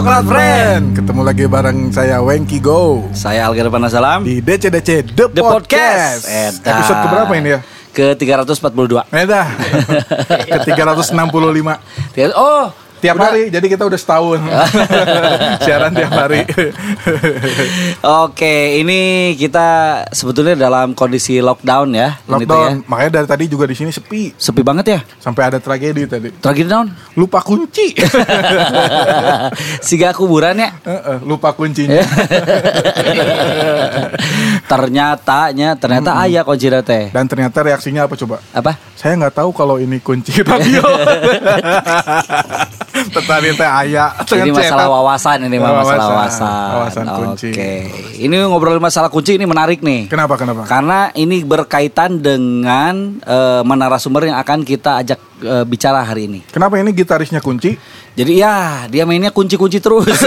Coklat Friend. Ketemu lagi bareng saya Wengki Go. Saya Algar Panasalam. Di DCDC The, The Podcast, Podcast. Edan. Episode keberapa ini ya? Ke 342 Edah. Ke 365 Tiga- Oh Tiap udah. hari, jadi kita udah setahun. Siaran tiap hari. Oke ini kita sebetulnya dalam kondisi lockdown ya Lockdown, ya. makanya dari tadi juga di sini sepi. Sepi banget ya? Sampai ada tragedi tadi. Tragedi down? Lupa kunci. Siga kuburan ya? Heeh, Lupa kuncinya. Ternyatanya Ternyata ayah kunci teh. Dan ternyata reaksinya apa coba? Apa? Saya nggak tahu kalau ini kunci radio Tetapi teh ayah Ini masalah wawasan ini mah masalah Wawasan. wawasan. Kunci. Oke. Ini ngobrolin masalah kunci ini menarik nih. Kenapa, kenapa? Karena ini berkaitan dengan eh, menarasumber yang akan kita ajak eh, bicara hari ini. Kenapa ini gitarisnya kunci? Jadi ya dia mainnya kunci-kunci terus.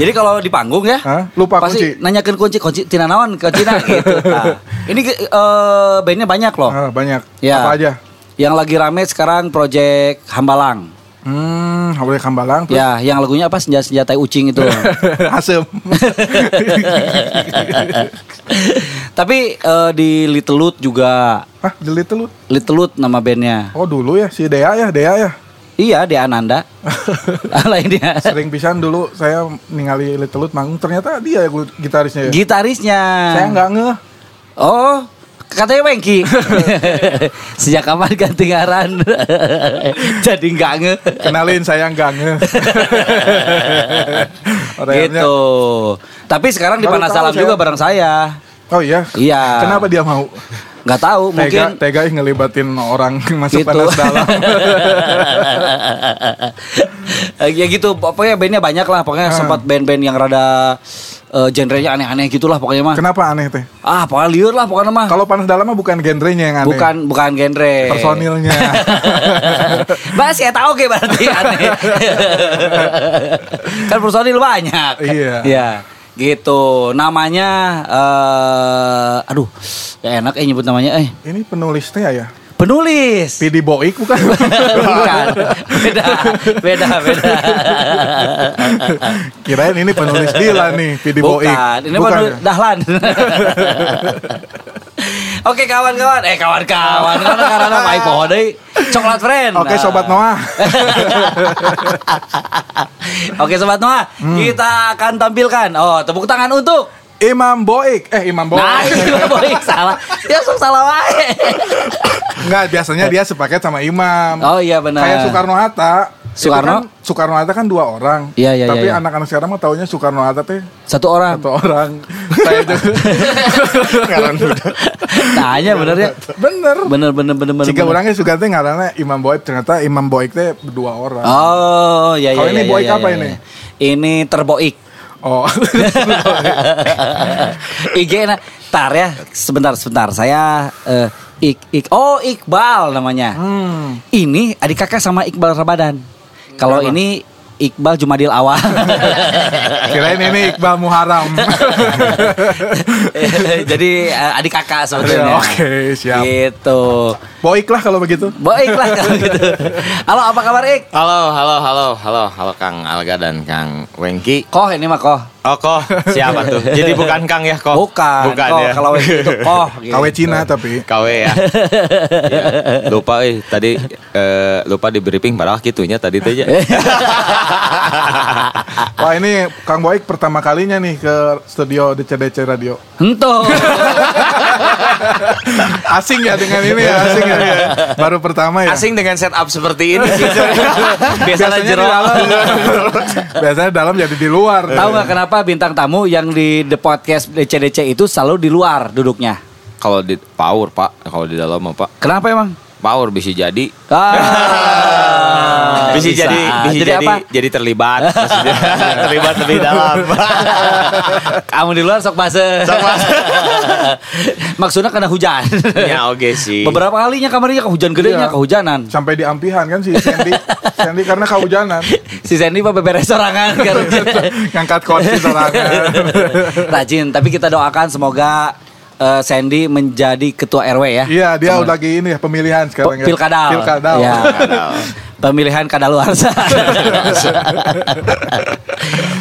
Jadi kalau di panggung ya, Hah? Lupa pasti kunci? nanyakan kunci, kunci tina naon, kunci nah, gitu. Nah, ini eh, bandnya banyak loh. Ah, banyak. Ya. Apa aja? Yang lagi rame sekarang project Hambalang. Hmm, kambalang tuh. Ya, yang lagunya apa senjata-senjata ucing itu. Asem. Tapi eh, di Little Lut juga ah, jeli lu. Little Lut nama bandnya. Oh, dulu ya si Dea ya, Dea ya. Iya, dia Ananda. Lainnya. Sering pisan dulu saya ningali Little Lut manggung ternyata dia ya gitarisnya ya. Gitarisnya. Saya nggak ngeh. Oh, katanya Wengki. Sejak kapan ganti ngaran? Jadi nggak nge. Kenalin saya nggak. Orangnya- gitu. Tapi sekarang di Panasalam juga bareng saya. Oh iya. Iya. Kenapa dia mau? Nggak tahu, mungkin Tega, tega ih ngelibatin orang masuk gitu. panas dalam. ya gitu, pokoknya bandnya banyak lah. Pokoknya Ah. sempat band-band yang rada eh, genrenya aneh-aneh gitulah pokoknya mah. Kenapa aneh teh? Ah, pokoknya liur lah pokoknya mah. Kalau panas dalam mah bukan genrenya yang aneh. Bukan bukan genre. personilnya. Mas ya tahu kayak berarti aneh. kan personil banyak. Iya. Iya. Gitu. Namanya eh aduh, ya enak eh nyebut namanya eh. Ini penulisnya ya. Penulis. Pidi Boik bukan? Bukan. Beda. Beda, beda. Kirain ini penulis Dila nih, Pidi Boik. Bukan. Ini Bukan penulis ya? Dahlan. Oke kawan-kawan, eh kawan-kawan, karena karena pohon deui. Coklat friend. Oke Nah. sobat Noah. Oke sobat Noah, Hmm. kita akan tampilkan. Oh, tepuk tangan untuk Imam Boik. Eh Imam Boik. Nah, ini boleh salah. Ya sok salah wae. Enggak, biasanya dia sepaket sama Imam. Oh iya benar. Kayak Soekarno Hatta. Soekarno? kan- Soekarno Hatta kan dua orang. Iya, iya, Tapi iya, iya. anak-anak sekarang mah taunya Soekarno Hatta teh Satu orang. satu orang. Saya. Ngaran. Tanya bener ya. Bener. Bener bener bener bener. Jika orangnya suka teh ngaranna Imam Boik ternyata Imam Boik teh dua orang. Oh, iya iya. Kalau ini iya, boik iya, apa ini? Ini terboik. Oh. IG na tar ya. Sebentar sebentar. Saya eh, ik, ik oh Iqbal namanya. hmm. Ini adik kakak sama Iqbal Ramadan. Kalau ini Iqbal Jumadil Awal. Kirain ini Iqbal Muharram. Jadi eh, adik kakak sebetulnya. Oke, siap. Gitu. Boik lah kalau begitu. Baiklah kalau gitu. Halo, apa kabar Ik? Halo, halo, halo, halo, halo Kang Alga dan Kang Wengki. Koh ini mah koh. Oh, koh, siapa tuh? Jadi bukan Kang ya, koh? Bukan, bukan koh. ya. Kalau itu koh. gitu. KW Cina tapi. KW ya. Ya, Lupa eh tadi eh, lupa di briefing padahal gitunya tadi tuh ya. Wah ini Kang Boik pertama kalinya nih ke studio DCDC Radio. Hento. Asing ya dengan ini ya, asing ya. Baru pertama ya. Asing dengan setup seperti ini sih. Biasanya Biasanya dalam. Biasanya dalam jadi di luar. Tahu nggak kenapa bintang tamu yang di the podcast DCDC itu selalu di luar duduknya? Kalau di power, Pak. Kalau di dalam mah, Pak. Kenapa emang? Power bisa jadi. Ah, bisa, jadi bisa jadi, jadi apa? jadi terlibat terlibat lebih dalam Kamu di luar sok base. Sok base. Maksudnya karena hujan. ya oke sih Beberapa kalinya kamarnya kehujan gedenya Iya. kehujanan. Sampai di ampihan kan si Sandy. Sandy karena kehujanan. Si Sandy mah beberes sorangan karena Ngangkat kunci sorangan. rajin. Tapi kita doakan semoga eh, Sandy menjadi ketua RW ya. Iya, dia lagi ini ya pemilihan sekarang ya. Pilkadal. Pilkadal. Ya. Pemilihan kadaluarsa.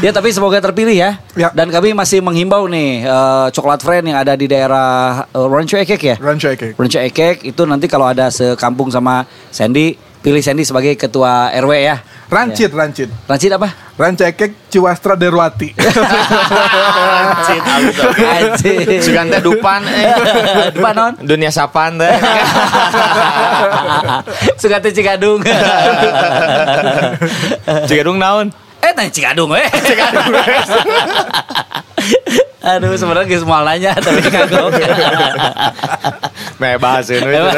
ya tapi semoga terpilih ya. Ya. Dan kami masih menghimbau nih eh, coklat friend yang ada di daerah eh, Rancho Ekek ya. Rancho Ekek. Rancho Ekek itu nanti kalau ada sekampung sama Sandy, pilih Sandy sebagai ketua RW ya. Rancit, rancit. Rancid apa? Rancho Ekek Ciwastra Derwati. Anjir, teh dupan eh. Dupan, non? Dunia sapan teh. Sugate Cikadung. Cigadung naon? eh tanya Cikadung we. Aduh sebenarnya geus moal nanya tapi kagok. Meh bahaseun. Emang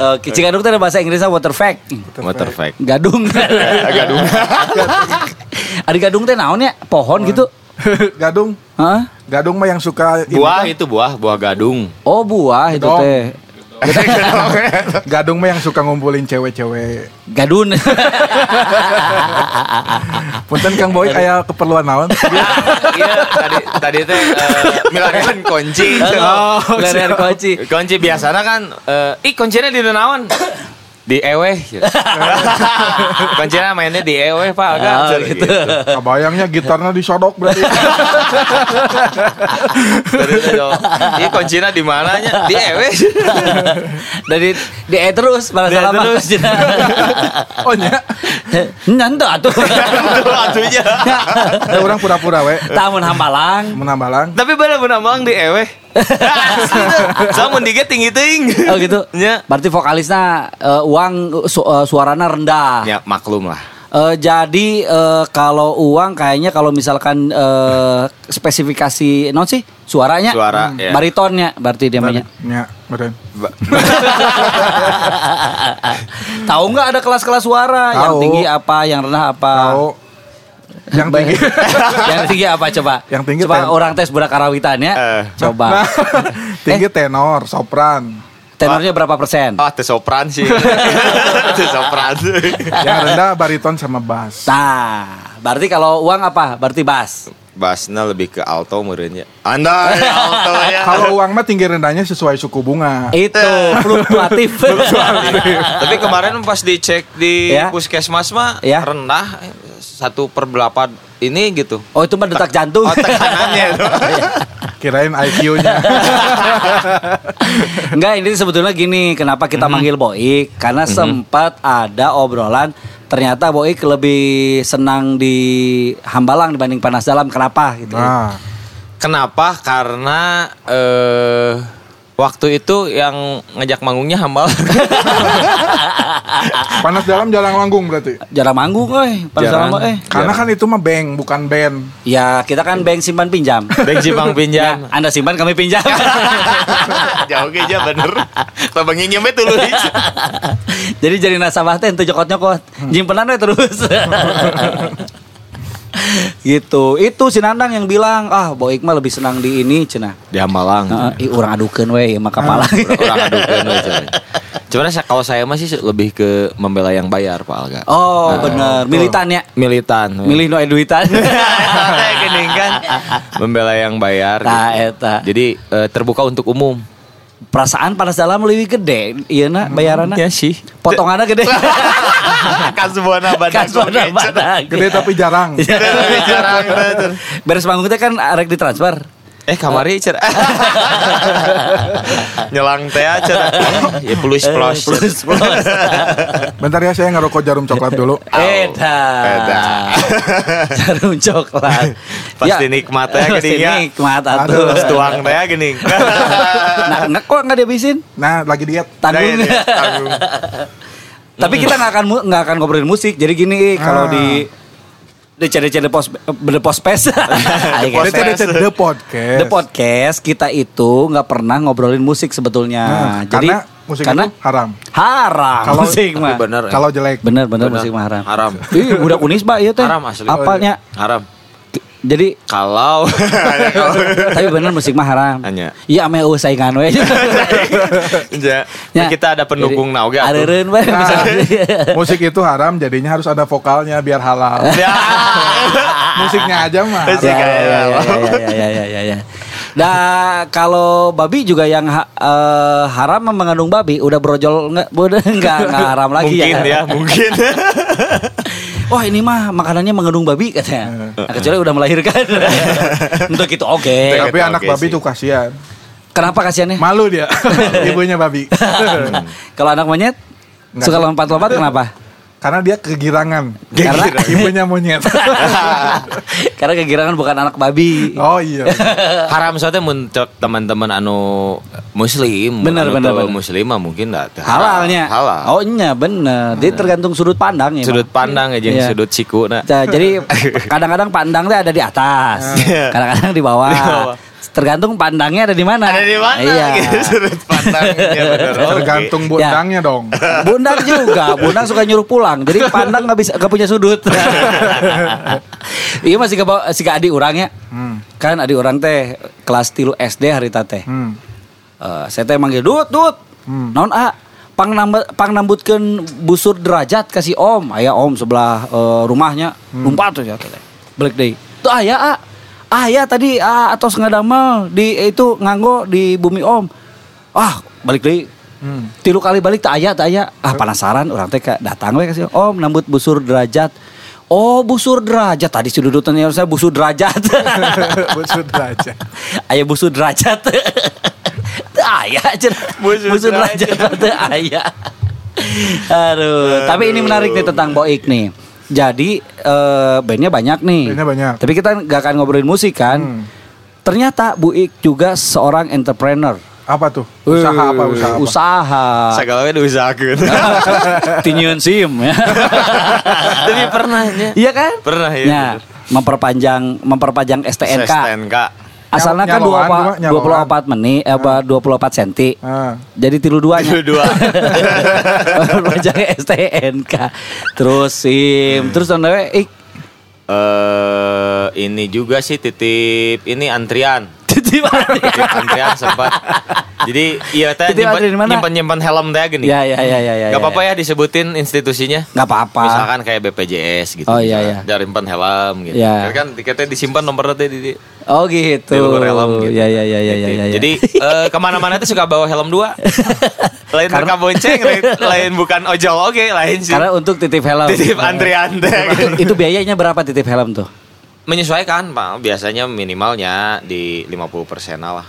Oke, Cikadung itu ada bahasa Inggrisnya water fact. Motor fake. Gadung. Gadung. Ada gadung teh naon ya? Pohon gitu. Gadung. Hah? Gadung mah yang suka Buah itu buah, buah gadung. Oh, buah itu teh. Gadung mah yang suka ngumpulin cewek-cewek. Gadun. Punten Kang Boy kayak keperluan naon? Iya, tadi tadi teh eh, milareun kunci. Oh, Leren kunci. Kunci biasanya kan eh ih kuncinya di naon? Di ewe. kuncinya mainnya di ewe, Pak. Agak Oh, cer, gitu. Kebayangnya gitarnya disodok berarti. Ih kuncinya di mananya? Di ewe. Dari di E terus balas Di E salam terus. oh nya. Nyanto atuh. Aduh, atunya. Ya orang pura-pura we. Tamun hambalang. Menambalang. Tapi bener-bener mang di ewe. Sama diga tinggi ting. Oh gitu. Ya. Berarti vokalisnya eh, uang su- eh, suaranya rendah. Ya maklum lah. Eh, jadi eh, kalau uang kayaknya kalau misalkan eh, spesifikasi non sih suaranya Suara, ya. baritonnya berarti dia namanya. Ya, beren. Ba- Tahu nggak ada kelas-kelas suara yang Tahu. tinggi apa, yang rendah apa? Tahu. Yang tinggi. yang tinggi apa coba? Yang tinggi coba ten- orang tes budak karawitan ya. Eh. Coba. Nah, tinggi tenor, sopran. Tenornya berapa persen? Ah, teh sopran sih. Teh sopran. Yang rendah bariton sama bass. Nah, berarti kalau uang apa? Berarti bass. Bassnya lebih ke alto meureunnya. Anda ya, alto ya. Kalau uang mah tinggi rendahnya sesuai suku bunga. Itu fluktuatif. Tapi kemarin pas dicek di Ya. puskesmas mah Ya. rendah satu per delapan ini gitu. Oh itu mah detak jantung. Oh tekanannya itu. Kirain IQ-nya. Enggak, ini sebetulnya gini, kenapa kita manggil Boik? Karena sempat ada obrolan ternyata Boik lebih senang di Hambalang dibanding Panas Dalam. Kenapa gitu? Nah, Kenapa? Karena eh waktu itu yang ngajak manggungnya hambal. panas dalam jalan manggung berarti. Jarang manggung eh, Panas Jarang. Dalam eh. Karena kan itu mah bank, bukan band. Ya, kita kan bank simpan pinjam. Bang Jipang Ya, pinjam. Anda simpan kami pinjam. Jauh aja bener. Tabangnya nyembe tulis. Jadi jadi nasabah teh ente nyokot-nyokot. Nyimpenan we terus. Gitu. Itu si Nandang yang bilang, "Ah, Boik mah lebih senang di ini cenah." Di Hambalang. Heeh, ih, urang adukeun we mah kapala. Orang adukan aja. Cuman kalau saya masih lebih ke membela yang bayar Pak Alga. Oh, bener. Militan ya. Militan. Milih no eduitan. Gini kan. Membela yang bayar. Tah gitu. eta. Jadi eh, terbuka untuk umum. Perasaan panas dalam lebih gede. Iya na bayaranna. Ya sih. Potongannya gede. kan sebuah Kan suara badak. Gede tapi jarang. jarang Beres manggung teh kan arek ditransfer. Eh kamari cer. Nyelang teh cer. Ya plus plus. Plus plus. Bentar ya saya ngerokok jarum coklat dulu. Eta. Eta. Jarum coklat. Pasti nikmat ya geuning ya. nikmat atuh. Terus tuang teh gini. Nah, nggak kok nggak dihabisin? Nah, lagi diet. Tanggung. Tanggung. Tapi kita nggak akan nggak akan ngobrolin musik. Jadi gini kalau Ah. di DC-DC The Post The Postpes DC DC The Podcast. The Podcast kita itu nggak pernah ngobrolin musik sebetulnya. Nah, Jadi karena musik itu haram. haram Kalau- musik mah. bener ya. Kalau jelek. Bener bener Bener. musik mah haram. Haram. Ih, budak unis mbak iya teh. Haram asli. Apalnya. Haram. Jadi Kalau tapi bener musik mah haram. Hanya. Iya ame eueuh saingan we. Ya, Ya. kita ada pendukung nah oke atuh. Adeureun we Nah, musik itu haram jadinya harus ada vokalnya biar halal. Ya. Musiknya aja mah. Musik Ya, ya, ya, ya, ya, ya, ya, ya, ya. Nah, kalau babi juga yang ha- eh, haram mengandung babi udah brojol nggak udah nggak nggak haram lagi mungkin ya. ya, mungkin. Wah ini mah makanannya mengandung babi katanya. Nah, kecuali udah melahirkan. Untuk itu oke. Tapi Oke, anak oke babi sih. tuh kasihan. Kenapa kasihannya? Malu dia. Ibunya babi. Kalau anak monyet Nggak suka lompat-lompat kenapa? Karena dia kegirangan. Karena ibunya monyet. karena kegirangan bukan anak babi. oh iya. Haram soalnya muncul teman-teman anu muslim. Bener, anu bener, teu bener. Muslim mah mungkin enggak Halalnya. Halal. Oh iya bener. Dia tergantung sudut pandang ya. sudut pandang aja Iya. sudut siku nah. Nah, jadi kadang-kadang pandangnya ada di atas, Iya. kadang-kadang di bawah. Di bawah. Tergantung pandangnya ada di mana. Ada di mana Iya. gitu sudut pandangnya bener. Oke. Tergantung bundangnya dong. Bundang juga, bundang suka nyuruh pulang. Jadi pandang nggak bisa nggak punya sudut. iya masih ke si ke adik orangnya. Hmm. Kan adik orang teh kelas tilu SD hari teh. Hmm. Eh, saya teh manggil dut dut. Hmm. Naon a pang nambah pang nambutkeun busur derajat kasih om. Aya om sebelah eh, rumahnya. Hmm. Lumpat tuh ya teh. Balik deui. Tuh aya a. Aya tadi a atos ngadamel di itu nganggo di bumi om. Ah, balik deui. Hmm. Tilu kali balik tak aya tak aya. Ah penasaran orang teh datang we kasih om nambut busur derajat. Oh busur derajat tadi sududutannya saya busur derajat. Busur derajat. Aya busur derajat. Teu aya aja. Busur Busur derajat teu aya. Aduh, tapi ini menarik nih tentang Boik nih. Jadi eh, bandnya banyak nih. Bandnya banyak. Tapi kita nggak akan ngobrolin musik kan. Hmm. Ternyata Buik juga seorang entrepreneur. Apa tuh? Usaha apa Eh, usaha apa? Usaha. Segala we diusahakeun. Tinyeun SIM ya. Tapi pernahnya. Iya kan? Pernah ya. Ya, memperpanjang memperpanjang STNK. STNK. Asalnya kan Nyaloan, dua, 24 menit eh, apa 24 cm. Ah. Jadi tilu duanya. Tilu dua. Memperpanjang STNK. Terus SIM, terus on the way, ik, Eh ini juga sih titip ini antrian. titip antrian sempat. Jadi iya teh nyimpan nyimpan helm teh gini. Ya ya ya ya ya. Gak apa-apa ya disebutin institusinya. Nggak apa-apa. Misalkan kayak BPJS gitu. Oh, iya, iya. Dari nyimpan helm gitu. Iya. Kan tiketnya disimpan nomornya teh di, di, Oh gitu. di luar helm gitu. Ya ya ya ya ya ya. ya. Jadi eh, ke mana-mana tuh suka bawa helm dua. lain mereka bonceng, lain, lain bukan ojol oke, lain sih. karena untuk titip helm. Titip antrian teh. gitu. Itu biayanya berapa titip helm tuh? Menyesuaikan, Pak. Biasanya minimalnya di 50% lah.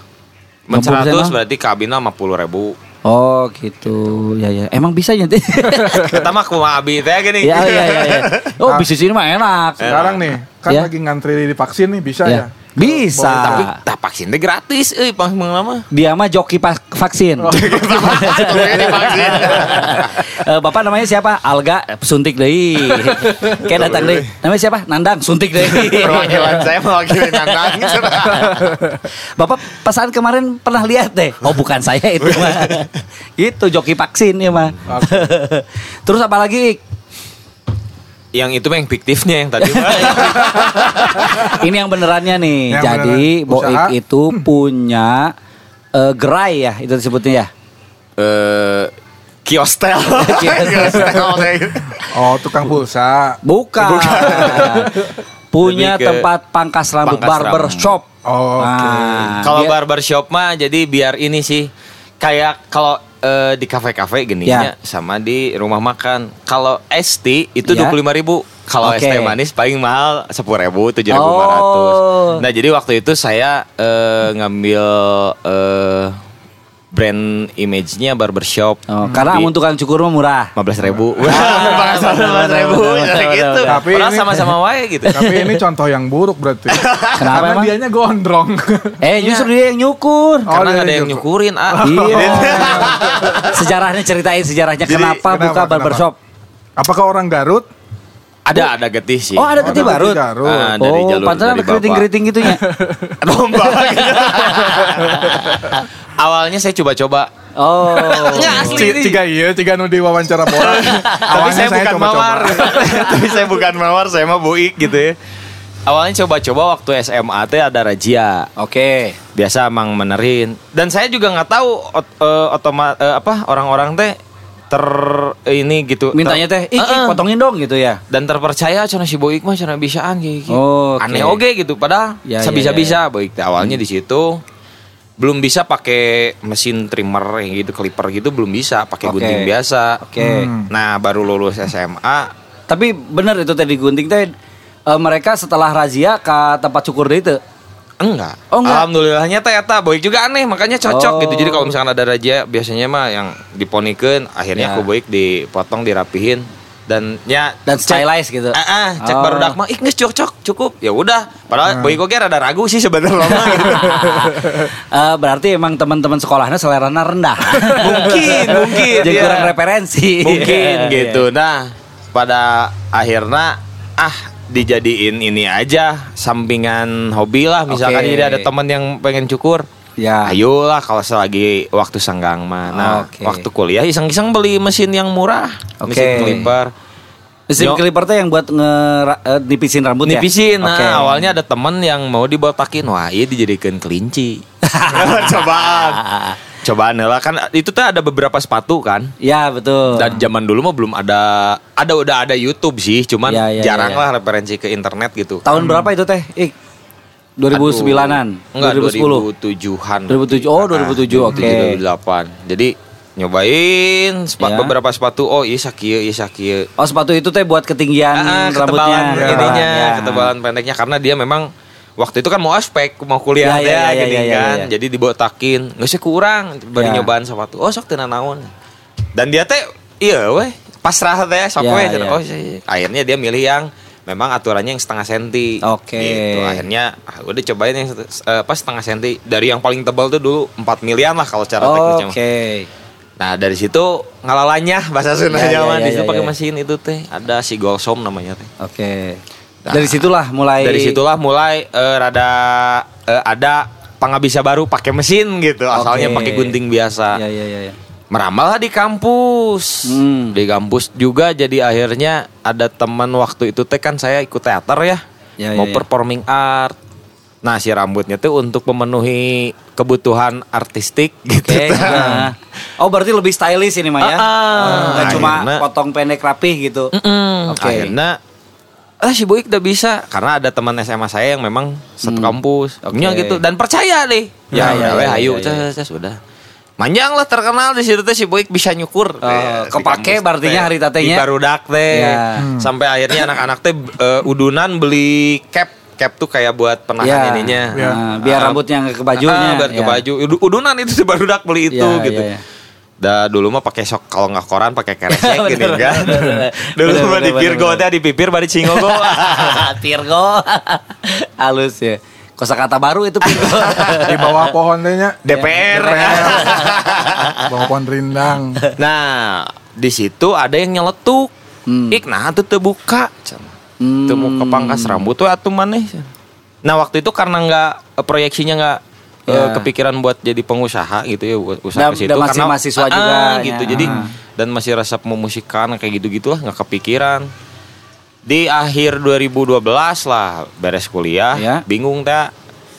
50% Men 100 lah? berarti kabinnya 50 ribu. Oh gitu. Ya ya. Emang bisa ya? Kita mah kumaha abi teh gini. Ya ya ya ya. Oh bisnis ini mah enak. Sekarang nih, kan Ya. lagi ngantri di vaksin nih bisa Ya. ya? Bisa. Tapi tak vaksin teh gratis euy pas lama. Dia mah joki vaksin. Eh, Bapak namanya siapa? Alga suntik deui. Kayak datang deui. Namanya siapa? Nandang suntik deui. Perwakilan saya mewakili Nandang. Bapak pesan kemarin pernah lihat deh. Oh bukan saya itu mah. itu joki vaksin ya mah. Terus apa lagi? Yang itu yang fiktifnya yang tadi. Ini yang benerannya nih. Yang Jadi beneran. Boik itu punya eh, gerai ya itu disebutnya ya. Eh kiostel. Oh, tukang pulsa. Bukan. Punya ke tempat pangkas rambut pangkas barber rambut. shop. Oh, oke. Nah, Kalau dia- barbershop mah jadi biar ini sih kayak kalau eh, di kafe-kafe gini Ya. ya sama di rumah makan. Kalau ST itu Ya. dua puluh ribu. Kalau Oke. ST manis paling mahal sepuluh ribu tujuh ribu Oh. Nah jadi waktu itu saya eh, ngambil eh, brand image-nya barbershop. Oh, karena Di amun tukang cukur mah murah. 15 ribu. Ah, benar, ribu. gitu. Tapi sama-sama wae gitu. Tapi ini contoh yang buruk berarti. Kenapa Karena emang? dianya gondrong. Eh justru dia yang nyukur. Oh, Karena dia nggak ada yang nyukurin ah. Iya. sejarahnya ceritain sejarahnya Jadi, kenapa, kenapa, buka kenapa? barbershop? Apakah orang Garut? Ada ada getih sih. Oh ada Oh, ada Barut. ketih Garut. Ah, dari oh, jalur pantesan dari ada keriting-keriting gitunya. Domba gitu. Awalnya saya coba-coba. Oh. C- Ciga iya, ciga nu diwawancara bola. Tapi Awalnya saya bukan coba-coba. mawar. Tapi saya bukan mawar, saya mah buik gitu ya. Awalnya coba-coba waktu SMA teh ada razia. Oke. Biasa emang menerin. Dan saya juga nggak tahu ot- otoma eh, apa orang-orang teh ter ini gitu. Mintanya teh, ih, Heeh. potongin dong gitu ya. dan terpercaya cina si Boik mah cina bisaan kayak gitu. Oh, oke. Aneh oge gitu padahal Ya, bisa ya, bisa bisa Boik teh awalnya di situ belum bisa pakai mesin trimmer yang gitu clipper gitu belum bisa pakai Oke. gunting biasa Oke. nah baru lulus SMA Tapi bener itu tadi gunting teh eh, mereka setelah razia ke tempat cukur deh itu. Enggak Oh, enggak. alhamdulillahnya eta boy juga aneh makanya Oh. cocok gitu jadi kalau misalkan ada raja biasanya mah yang diponikeun Ya. akhirnya aku boik dipotong dirapihin dan ya Dan cek- stylize gitu. Ah, ah, cek Oh. baru dak mah ih geus cocok cukup ya udah padahal boy kok rada ragu sih sebenarnya mah gitu. Eh, berarti emang teman-teman sekolahnya seleranya rendah. mungkin mungkin Jadi iya. kurang referensi. mungkin Iya, gitu nah pada akhirnya ah dijadiin ini aja sampingan hobi lah misalkan Oke. jadi ada teman yang pengen cukur Ya. ayolah kalau selagi waktu senggang mah nah Oke. waktu kuliah iseng-iseng beli mesin yang murah Oke. mesin clipper Mesin Yo. clipper teh yang buat nge eh, nipisin rambut ya? nipisin nah Oke. awalnya ada temen yang mau dibotakin wah iya dijadikan kelinci cobaan cobaan lah kan itu tuh ada beberapa sepatu kan Ya betul. Dan zaman dulu mah belum ada ada udah ada YouTube sih, cuman Ya, ya, jarang ya, ya. lah referensi ke internet gitu. Tahun berapa itu teh? Ik. 2009-an. Enggak, 2010. 2007-an. 2007. Oh, 2007, oke. 2008. Jadi nyobain sepa- Ya. beberapa sepatu oh iya sakieu iya sakieu. Oh sepatu itu teh buat ketinggian Ah, rambutnya. ketebalan ininya, Ya. ketebalan pendeknya karena dia memang waktu itu kan mau aspek mau kuliah Ya, ya, teh ya, gini ya, ya, kan. ya. Jadi dibotakin, nggak sih kurang bari Ya. nyobaan sepatu. Oh sok tenan naon. Dan dia teh iya weh pasrah teh sok Ya, weh. ya. Oh iya. akhirnya dia milih yang memang aturannya yang setengah senti. Oke. Gitu. Akhirnya ah, udah cobain yang eh, apa setengah senti. Dari yang paling tebal tuh dulu 4 milian lah kalau cara teknisnya. mah. Oke. Nah dari situ ngalalanya bahasa Sundanya Ya, ya, mah ya, di situ ya, pakai ya. mesin itu teh ada si Golsom namanya teh. Oke. Nah, Dari situlah mulai Dari situlah mulai eh, rada eh, ada pengabisa baru pakai mesin gitu. Asalnya pakai gunting biasa. Ya ya ya. ya. Meramal lah di kampus. Hmm. Di kampus juga jadi akhirnya ada teman waktu itu teh kan saya ikut teater ya. Ya, mau ya, ya. performing art. Nah si rambutnya tuh untuk memenuhi kebutuhan artistik gitu. Oke. nah. Oh berarti lebih stylish ini mah ya? Ah, ah. Nggak cuma Akhirnya- potong pendek rapih gitu. Mm-mm. Oke. Akhirnya ah si Boy udah bisa karena ada teman SMA saya yang memang satu Hmm. kampus. Oke. Nya gitu dan percaya deh. Ya, Ya, ya, weh, ya, ayo ya, ya. ces, ces, udah. Manjang lah terkenal di situ teh si Boy bisa nyukur. Oh, teh, di kepake teh. hari tatenya. Di barudak teh. Ya. Sampai akhirnya anak-anak teh eh, udunan beli cap cap tuh kayak buat penahan Ya. ininya. Nah, biar Ah, rambutnya nggak ke bajunya. Ah, biar ke Ya. baju. Udu- Udunan itu si barudak beli itu Ya, gitu. ya, ya. Dah dulu mah pakai sok kalau nggak koran pakai keresek gini Bener, kan. Dulu Bener, mah di Virgo teh di pipir bari cingogo. Virgo. Halus ya. Kosakata baru itu Virgo. Di bawah pohon tehnya. DPR. Bawah pohon rindang. nah, di situ ada yang nyeletuk. Hmm. Ik nah tuh terbuka. Hmm. Tuh mau kepangkas rambut tuh atuh maneh. Nah, waktu itu karena nggak eh, proyeksinya nggak eh, Ya. kepikiran buat jadi pengusaha gitu ya buat usaha Dan- ke situ masih mahasiswa Ah, juga, gitu ya. jadi Ah. dan masih resep memusikan kayak gitu gitulah nggak kepikiran di akhir 2012 lah beres kuliah Ya. bingung teh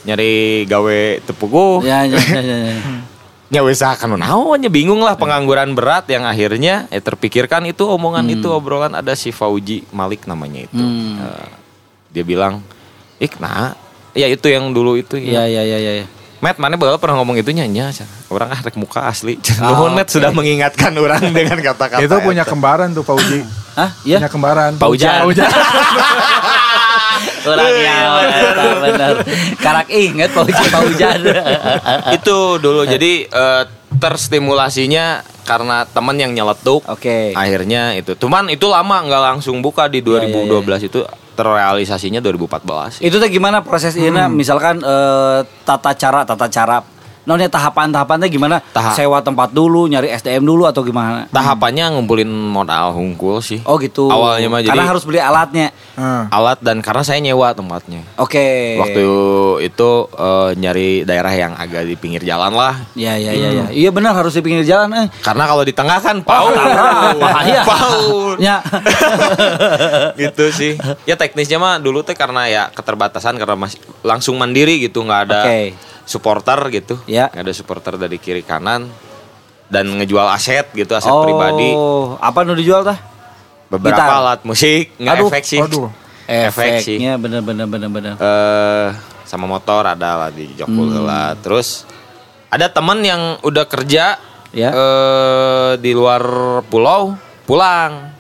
nyari gawe tepuguh ya, ya, ya, ya, ya. nya usaha kan naonnya bingung lah pengangguran berat yang akhirnya eh terpikirkan itu omongan itu obrolan ada si Fauji Malik namanya itu Hmm. Eh, dia bilang ik nah ya itu yang dulu itu Ya, ya, ya, ya. ya. Matt, mana bakal pernah ngomong itu nyanyi Orang ah rek muka asli. Ah, Nuhun Matt sudah mengingatkan orang dengan kata-kata. Itu punya kembaran tuh Pak Uji. Hah? Iya? Punya kembaran. Paujan. Paujan. Orangnya benar. Karak inget Pak Uji, Pak Ujan. itu dulu jadi eh, terstimulasinya karena teman yang nyeletuk. Oke. Akhirnya itu. Cuman itu lama nggak langsung buka di Ya, ya, 2012 itu terrealisasinya 2014. Itu tuh gimana proses ini? Misalkan eh, tata cara, tata cara. Nonnya tahapan-tahapannya gimana? Tahap. Sewa tempat dulu, nyari SDM dulu atau gimana? Tahapannya ngumpulin modal hungkul sih. Oh gitu. Awalnya mah jadi Karena harus beli alatnya. Ah. alat dan karena saya nyewa tempatnya. Oke. Waktu itu eh, nyari daerah yang agak di pinggir jalan lah. Ya ya ya ya. Iya benar harus di pinggir jalan eh. Karena kalau di tengah kan paul. bahaya. Paul. Ya. gitu sih. Ya teknisnya mah dulu teh karena ya keterbatasan karena masih langsung mandiri gitu nggak ada Oke. Supporter gitu. Ya. Ada supporter dari kiri kanan dan ngejual aset gitu aset oh, pribadi. apa nu dijual tah? Beberapa gitar. alat musik nggak efek sih. Aduh. Efek sih. Bener bener bener bener. eh sama motor ada lah di jokul Hmm. heula. Terus Ada teman yang udah kerja Ya. eh, di luar pulau pulang.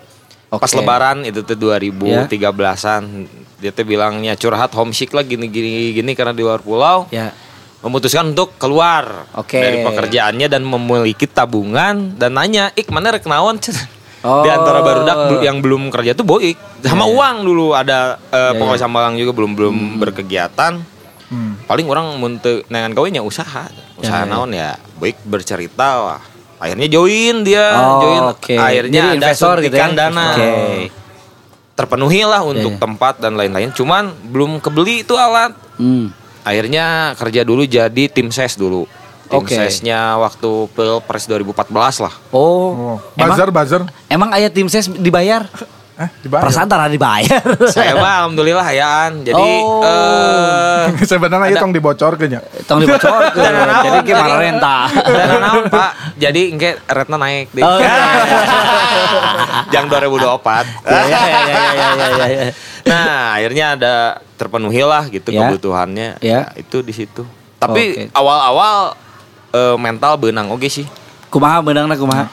Pas Oke. lebaran itu tuh 2013-an. Dia tuh bilangnya curhat homesick lah gini gini gini karena di luar pulau. Ya. Memutuskan untuk keluar Oke. dari pekerjaannya dan memiliki tabungan dan nanya, "Ik, mana rek naon?" Oh. Di antara barudak bel- yang belum kerja tuh Boik. Sama Iya, iya. uang dulu ada Iya, eh pokoknya iya. sama orang juga belum belum berkegiatan. Hmm. Paling orang muntah nengan kawinnya usaha. Usaha Ya, ya. naon ya. Boik bercerita lah. Akhirnya join dia, Oh, join. oke. Akhirnya Jadi ada investor gitu ya? dana. Oke. Terpenuhi lah Iya, untuk iya. tempat dan lain-lain. Cuman belum kebeli itu alat. Hmm. Akhirnya kerja dulu jadi tim ses dulu. Tim Oke. sesnya waktu Pilpres 2014 lah. Oh. Oh, Emang, buzzer buzzer. emang ayah tim ses dibayar? Dibayar. Perasaan tara dibayar. Saya mah alhamdulillah hayaan. Jadi Oh. eh Sebenarnya Ada- itu tong dibocor kayaknya. Tong dibocor Jadi jadi- renta? dan naon Pak? Jadi engke retna naik deh. Oh, iya. Jang 2024. Ya, ya, ya, ya, ya, ya, ya. Nah, akhirnya ada terpenuhi lah gitu Ya. kebutuhannya. Ya. Nah, itu di situ. Tapi awal-awal eh, mental benang oke sih. Kumaha benangna kumaha?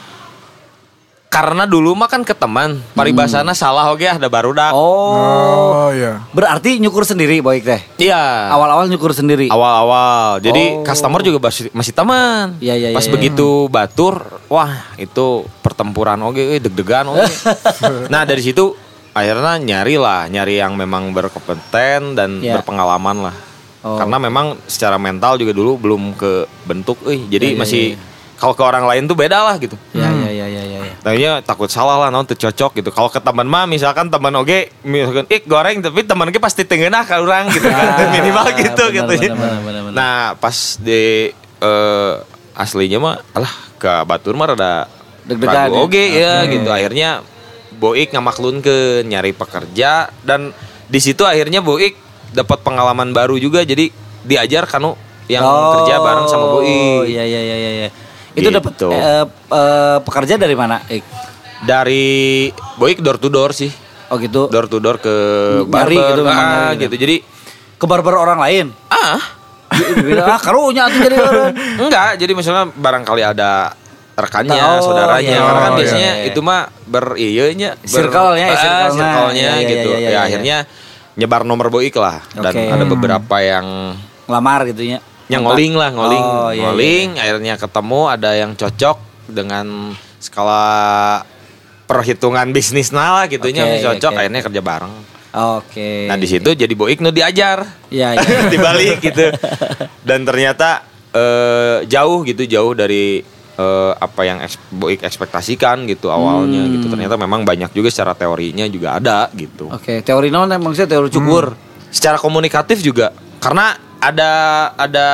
Karena dulu mah kan ke teman, paribasana salah oke ada barudak. Hmm. Oh. Oh iya. Berarti nyukur sendiri Boyk teh. Iya. Awal-awal nyukur sendiri. Awal-awal. Jadi Oh. customer juga masih, masih teman. Iya, iya, Pas iya, begitu batur, wah itu pertempuran oke, eh, deg-degan oke. nah dari situ akhirnya nyari lah, nyari yang memang berkompeten dan Iya. berpengalaman lah. Oh. Karena memang secara mental juga dulu belum ke bentuk, eh Iya, jadi iya, masih iya. kalau ke orang lain tuh beda lah gitu. Ya, ya, ya. Tadinya takut salah lah, non cocok gitu. Kalau ke teman mah, misalkan teman oge, misalkan ik goreng, tapi teman ke pasti tengenah ke orang gitu kan, Ah, minimal gitu benar, gitu. benar, benar, benar, benar. Nah pas di eh, aslinya mah, alah ke Batur mah rada Deg-degan ya? oge ya gitu. Akhirnya Boik ngamaklun ke nyari pekerja dan di situ akhirnya Boik dapat pengalaman baru juga, jadi diajar kanu yang Oh, kerja bareng sama Boik. Iya, iya, iya, iya. Iya. Itu dapat Gitu. eh, eh, pekerja dari mana? Ik? Dari Boik door to door sih. Oh gitu. door to door ke Nyari barber gitu memang ah, gitu. gitu. Jadi Ke barber orang lain. ah ah karunya tuh jadi orang. enggak, jadi misalnya barangkali ada rekannya, Oh, saudaranya. iya. Karena kan Oh, biasanya iya. itu mah ber iya nya ber- Circle-nya ya, ah, circle-nya. circle-nya Iya, iya, gitu. iya, iya, ya iya. akhirnya nyebar nomor boik lah dan Oke. ada beberapa yang Ngelamar gitu ya. Yang ngoling lah, ngoling, Oh, iya, ngoling. Akhirnya ketemu ada yang cocok dengan skala perhitungan bisnis lah gitunya Oke, cocok. oke. Akhirnya kerja bareng. Oke. Nah di situ jadi boik nu diajar. Iya, iya. dibalik gitu dan ternyata eh, jauh gitu jauh dari eh, apa yang eks- Boik ekspektasikan gitu awalnya Hmm. gitu ternyata memang banyak juga secara teorinya juga ada gitu Oke, teori non emang sih teori cukur. secara komunikatif juga karena ada ada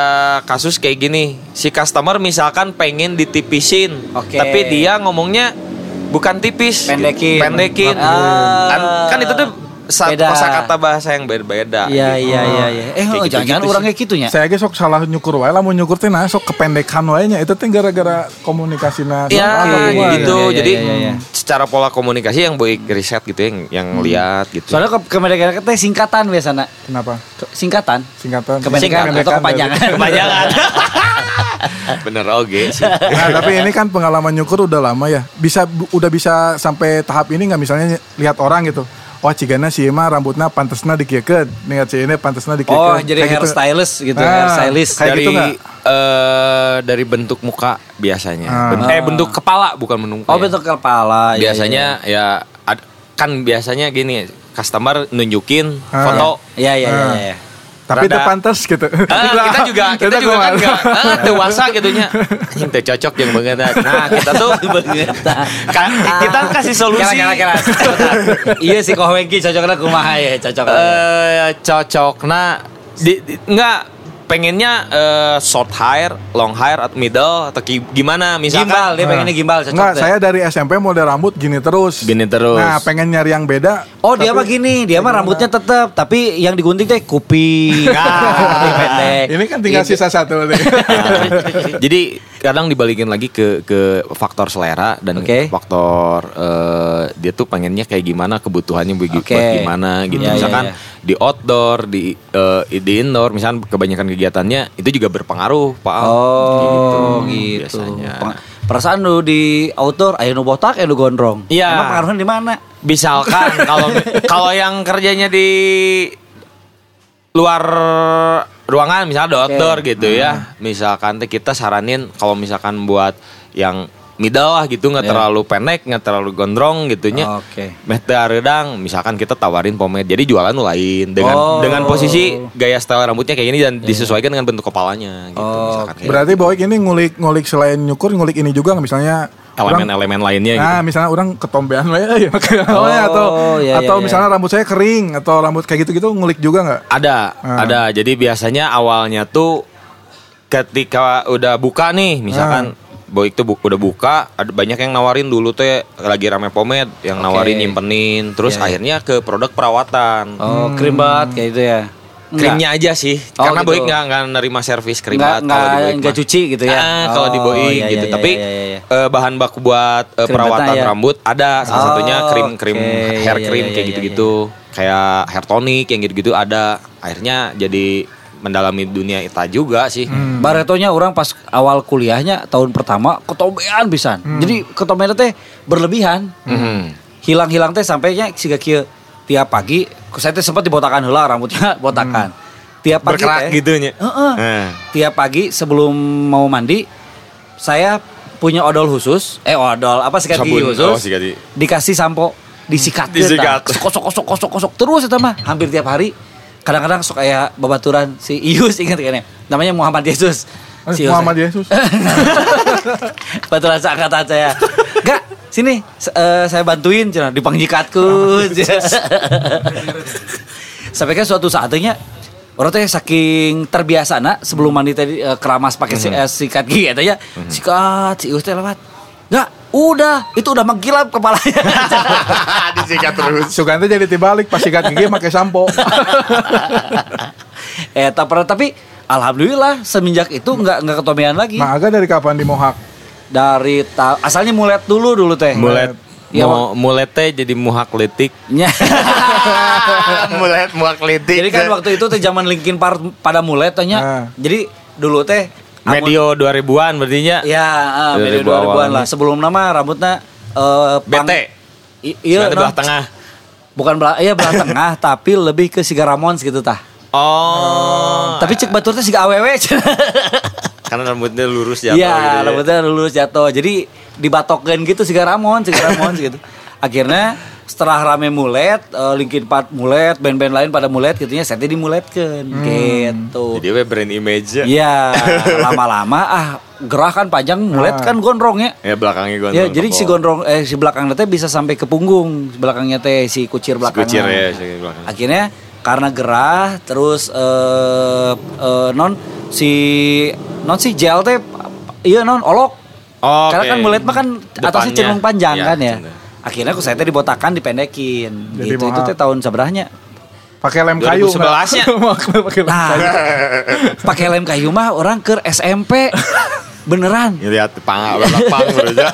kasus kayak gini si customer misalkan pengen ditipisin Oke. tapi dia ngomongnya bukan tipis Pendekin. pendekin Ah. kan, kan itu tuh sa- Beda. kosakata bahasa yang beda-beda Iya, gitu. iya, iya, iya. Eh, oh, jangan-jangan gitu-gitu orangnya gitunya. Saya ge sok salah nyukur wae lamun nyukur teh nah sok kependekan wae nya. Itu teh gara-gara komunikasina. Ya Oke, gitu. iya, iya, Jadi iya, iya, iya. secara pola komunikasi yang boy riset gitu yang yang lihat gitu. Soalnya ke kemerdekaan teh singkatan biasanya. Kenapa? Ke- Singkatan. Singkatan. Kependekan atau kepanjangan. kepanjangan. Bener oke sih. Nah, tapi ini kan pengalaman nyukur udah lama ya. Bisa udah bisa sampai tahap ini nggak misalnya lihat orang gitu. Wah, cigana si mah rambutnya pantesna dikiekeun. Lihat si ini pantesna dikiekeun. Oh, jadi Kayak hair gitu. stylist gitu, Ah, hair stylist. Kayak dari gitu nggak? eh, dari bentuk muka biasanya. Ah. Eh bentuk kepala bukan bentuk muka. Oh, ya. bentuk kepala. iya, Biasanya ya ad- kan biasanya gini, customer nunjukin Ah. foto. Iya, iya, iya, Ah. iya. Tapi itu pantas gitu. Ah, kita juga kita Kita juga kan enggak ah, dewasa gitu nya. Anjing cocok yang banget. Nah, kita tuh Ka- kita kasih solusi. Kira, kira, kira. iya sih kau Wengki cocoknya kumaha ya, cocok. Eh cocok nah di, di- enggak pengennya eh, short hair, long hair atau middle atau gimana misalkan gimbal, dia pengennya gimbal cocok. Enggak, deh. saya dari SMP model rambut gini terus. Gini terus. Nah, pengen nyari yang beda. Oh dia mah gini, dia mah rambutnya tetap, tapi yang digunting teh kuping, Nah. Pendek. Ini kan tinggal Gitu. sisa satu nih. Jadi kadang dibalikin lagi ke ke faktor selera dan Oke. faktor eh, dia tuh pengennya kayak gimana kebutuhannya buat gimana gitu. Iya, iya, Misalkan iya. Di outdoor, di eh, di indoor, misalnya kebanyakan kegiatannya itu juga berpengaruh, Pak. Al. Oh gitu. biasanya. Peng- Perasaan lu di outdoor ayo nu botak ayo nu gondrong. Iya. Emang pengaruhnya di mana? Misalkan kalau kalau yang kerjanya di luar ruangan misalnya di outdoor gitu ya. Misalkan teh kita saranin kalau misalkan buat yang middle lah gitu nggak Iya. terlalu pendek, nggak terlalu gondrong gitunya. Oke. Mete redang misalkan kita tawarin pomade. Jadi jualan lain dengan Oh. dengan posisi gaya style rambutnya kayak gini dan disesuaikan dengan bentuk kepalanya gitu Oh, misalkan kayak Berarti Boy ini ngulik-ngulik selain nyukur ngulik ini juga misalnya orang- elemen-elemen lainnya gitu. Nah, misalnya orang ketombean ya Oh, atau iya, iya, atau iya. misalnya rambut saya kering atau rambut kayak gitu-gitu ngulik juga nggak? Ada, Ah. ada. Jadi biasanya awalnya tuh ketika udah buka nih, misalkan Boik tuh bu- udah buka, ada banyak yang nawarin dulu tuh lagi rame pomade, yang Oke. nawarin nyimpenin, terus Iya, iya. akhirnya ke produk perawatan. Oh, krim banget kayak gitu ya. Enggak. Krimnya aja sih, Oh, karena gitu. Boik nggak nggak nerima servis krim banget kalau di Boik nggak cuci gitu ya? Ah, kalau di Oh, Boik iya, gitu. iya, Tapi iya, iya, iya. eh, bahan baku buat eh, Krim perawatan batang ya? rambut ada, salah Oh, satunya krim-krim oke. hair Iya, cream iya, kayak iya, gitu-gitu, kayak hair tonic yang gitu-gitu ada. Akhirnya jadi mendalami dunia Ita juga sih. Hmm. Baretonya orang pas awal kuliahnya tahun pertama ketombean pisan. Jadi ketombean teh berlebihan. Mhm. Hilang-hilang teh sampainya siga kieu tiap pagi saya teh sempat dibotakan heula rambutnya botakan. Tiap pagi Berkerak teh, gitu nya. Heeh. Nah. Tiap pagi sebelum mau mandi saya punya odol khusus, eh odol apa sikat gigi khusus. Oh, sikat gigi. Dikasih sampo, disikat Disikat. Kosok kosok kosok kosok terus itu mah hampir tiap hari. Kadang-kadang sok kayak babaturan si Ius ingat kan ya? Namanya Muhammad Yesus. Eh, Si Ius. Muhammad Yesus. Baturan seangkatan saya. Enggak, sini eh, saya bantuin cenah di pangjikatku. Sampai kan suatu saatnya orang teh saking terbiasa nak sebelum mandi tadi eh, keramas pakai si- eh, sikat gigi eta ya. Sikat si Ius teh lewat. Enggak, udah, itu udah menggilap kepalanya. Disikat terus. Sugante jadi tibalik pas sikat gigi pakai sampo. eh tak pernah tapi alhamdulillah semenjak itu nggak nggak ketombean lagi. Nah, agak dari kapan di Mohak? Dari ta- asalnya mulet dulu dulu teh. Mulet. Iya, mau mulet teh jadi muhak letik. Mulet muhak letik. Jadi kan waktu itu teh zaman Linkin Park pada mulai tanya. Ah. Jadi dulu teh medio 2000-an berarti nya. Ya, ah, medio 2000 2000-an awalnya. lah. Sebelum nama rambutnya eh pang- BT. Iya, non. belah tengah. Bukan belah, iya belah tengah, tapi lebih ke Siga Ramons gitu tah. Oh. Tapi cek batur teh Siga awewe. karena rambutnya lurus jatuh Iya, gitu ya. rambutnya lulus jatuh. Jadi dibatokkan gitu Siga Ramons, Siga Ramons gitu. Akhirnya setelah rame mulet, eh, Linkin Park mulet, band-band lain pada mulet gitunya, saya teh dimuletkeun gitu. Jadi we brand image ya. Iya, lama-lama ah gerah kan panjang, mulet kan gondrong ya. Ya belakangnya gondrong. Ya, jadi si gondrong eh si belakangnya teh bisa sampai ke punggung, belakangnya teh si kucir belakangnya. Kucir ya si belakang. Akhirnya karena gerah terus eh eh, non si non si gel teh iya non olok. Oh, Karena kan mulet mah kan atasnya cenderung panjang Ya, kan ya. cenderung. Akhirnya aku saya teh dibotakan, dipendekin. Jadi gitu. Itu teh tahun seberahnya. Pakai lem kayu. 2011-nya. Pakai lem Nah, kayu. pakai lem kayu mah orang ke SMP. Beneran. Lihat pang lapang aja.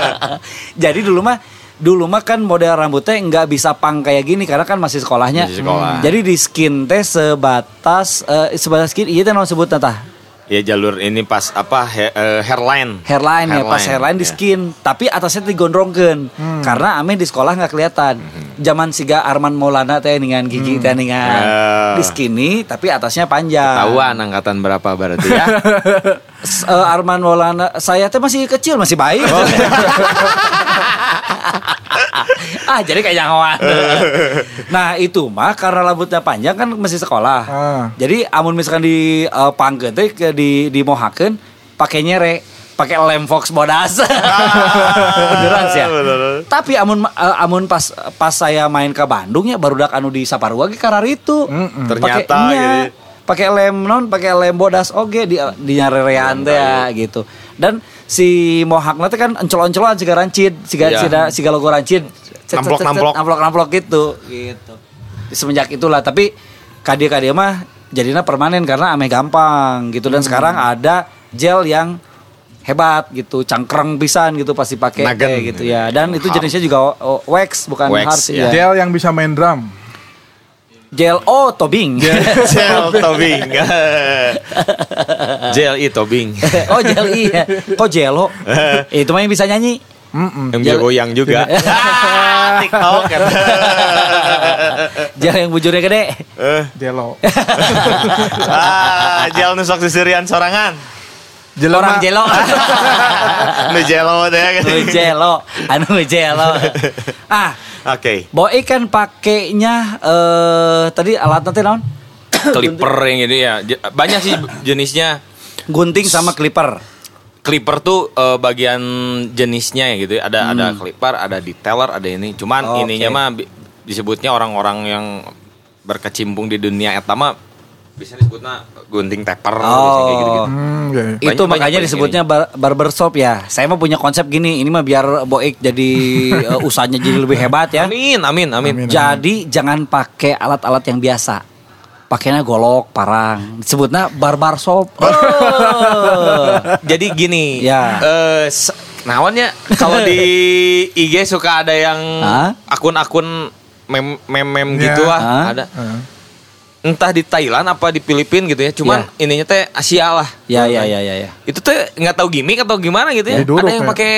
Jadi dulu mah dulu mah kan model rambutnya nggak bisa pang kayak gini karena kan masih sekolahnya. Masih sekolah. Jadi di skin teh sebatas eh, sebatas skin iya teh non sebut tah. Ya jalur ini pas apa he- eh, hairline. Hairline, ya pas hairline di ya. skin, tapi atasnya digondrongkeun. Karena ame di sekolah nggak kelihatan. Zaman siga Arman Maulana teh dengan gigi teh dengan Eh. di skinny tapi atasnya panjang. Tahuan angkatan berapa berarti ya? Eh, Arman Maulana saya teh masih kecil masih baik. Oh. ah jadi kayak jangan. nah itu mah karena rambutnya panjang kan masih sekolah. Ah. Jadi amun misalkan di uh, pangkeun teh ke di di mohakeun pakai nyere pakai lem fox bodas. Beneran sih ya. Tapi amun uh, amun pas pas saya main ke Bandung ya baru anu di Saparua ge karar itu. Mm-mm. Ternyata Pakainya, gitu. pakai lem non pakai lem bodas oge di di nyarerean teh ya gitu dan si mohak nanti kan encol-encolan siga rancid siga Iya. siga siga logo rancid Namplok-namplok. namplok-namplok gitu gitu semenjak itulah tapi kadia kadia mah jadinya permanen karena ame gampang gitu dan sekarang ada gel yang hebat gitu cangkreng pisan gitu pasti pakai gitu ya dan itu jenisnya juga wax bukan Wax, hard sih ya. ya. Gel yang bisa main drum. Gel O Tobing. Gel tobing. Gel i tobing. oh Gel I ya. Kok Jelo? Itu mah yang bisa nyanyi. Mm-mm. Yang bisa goyang juga. Ah, TikTok kan. Gel yang bujurnya gede. Eh, Jelo. ah, gel nusok sisirian sorangan. Jelema. Orang Jelo. Nu jelo deh. Anu Jelo. Anu Jelo. Ah, Oke. Boy kan pakainya eh tadi alat nanti naon? Clipper yang ini ya. Banyak sih jenisnya. Gunting sama clipper. Clipper tuh eh, bagian jenisnya ya gitu ya. Ada ada clipper, ada detailer, ada ini. Cuman Oke. ininya mah bi- disebutnya orang-orang yang berkecimpung di dunia eta bisa disebutnya gunting taper Oh. biasanya kayak gitu-gitu. Hmm, iya. itu Banyak- makanya banyak disebutnya bar barbershop ya. Saya mah punya konsep gini, ini mah biar Boik jadi eh, usahanya jadi lebih hebat ya. Amin, amin, amin. Amin. Jadi jangan pakai alat-alat yang biasa. Pakainya golok, parang. Disebutnya barbershop. Oh. Jadi gini, Ya. eh se- naonnya kalau di IG suka ada yang akun-akun mem mem mem Ya. gitu lah, Hah? ada. Entah di Thailand apa di Filipina gitu ya. Cuman Ya. ininya teh Asia lah. ya ya ya ya ya. Itu tuh nggak tahu gimmick atau gimana gitu ya. Diduruk ada yang ya. pakai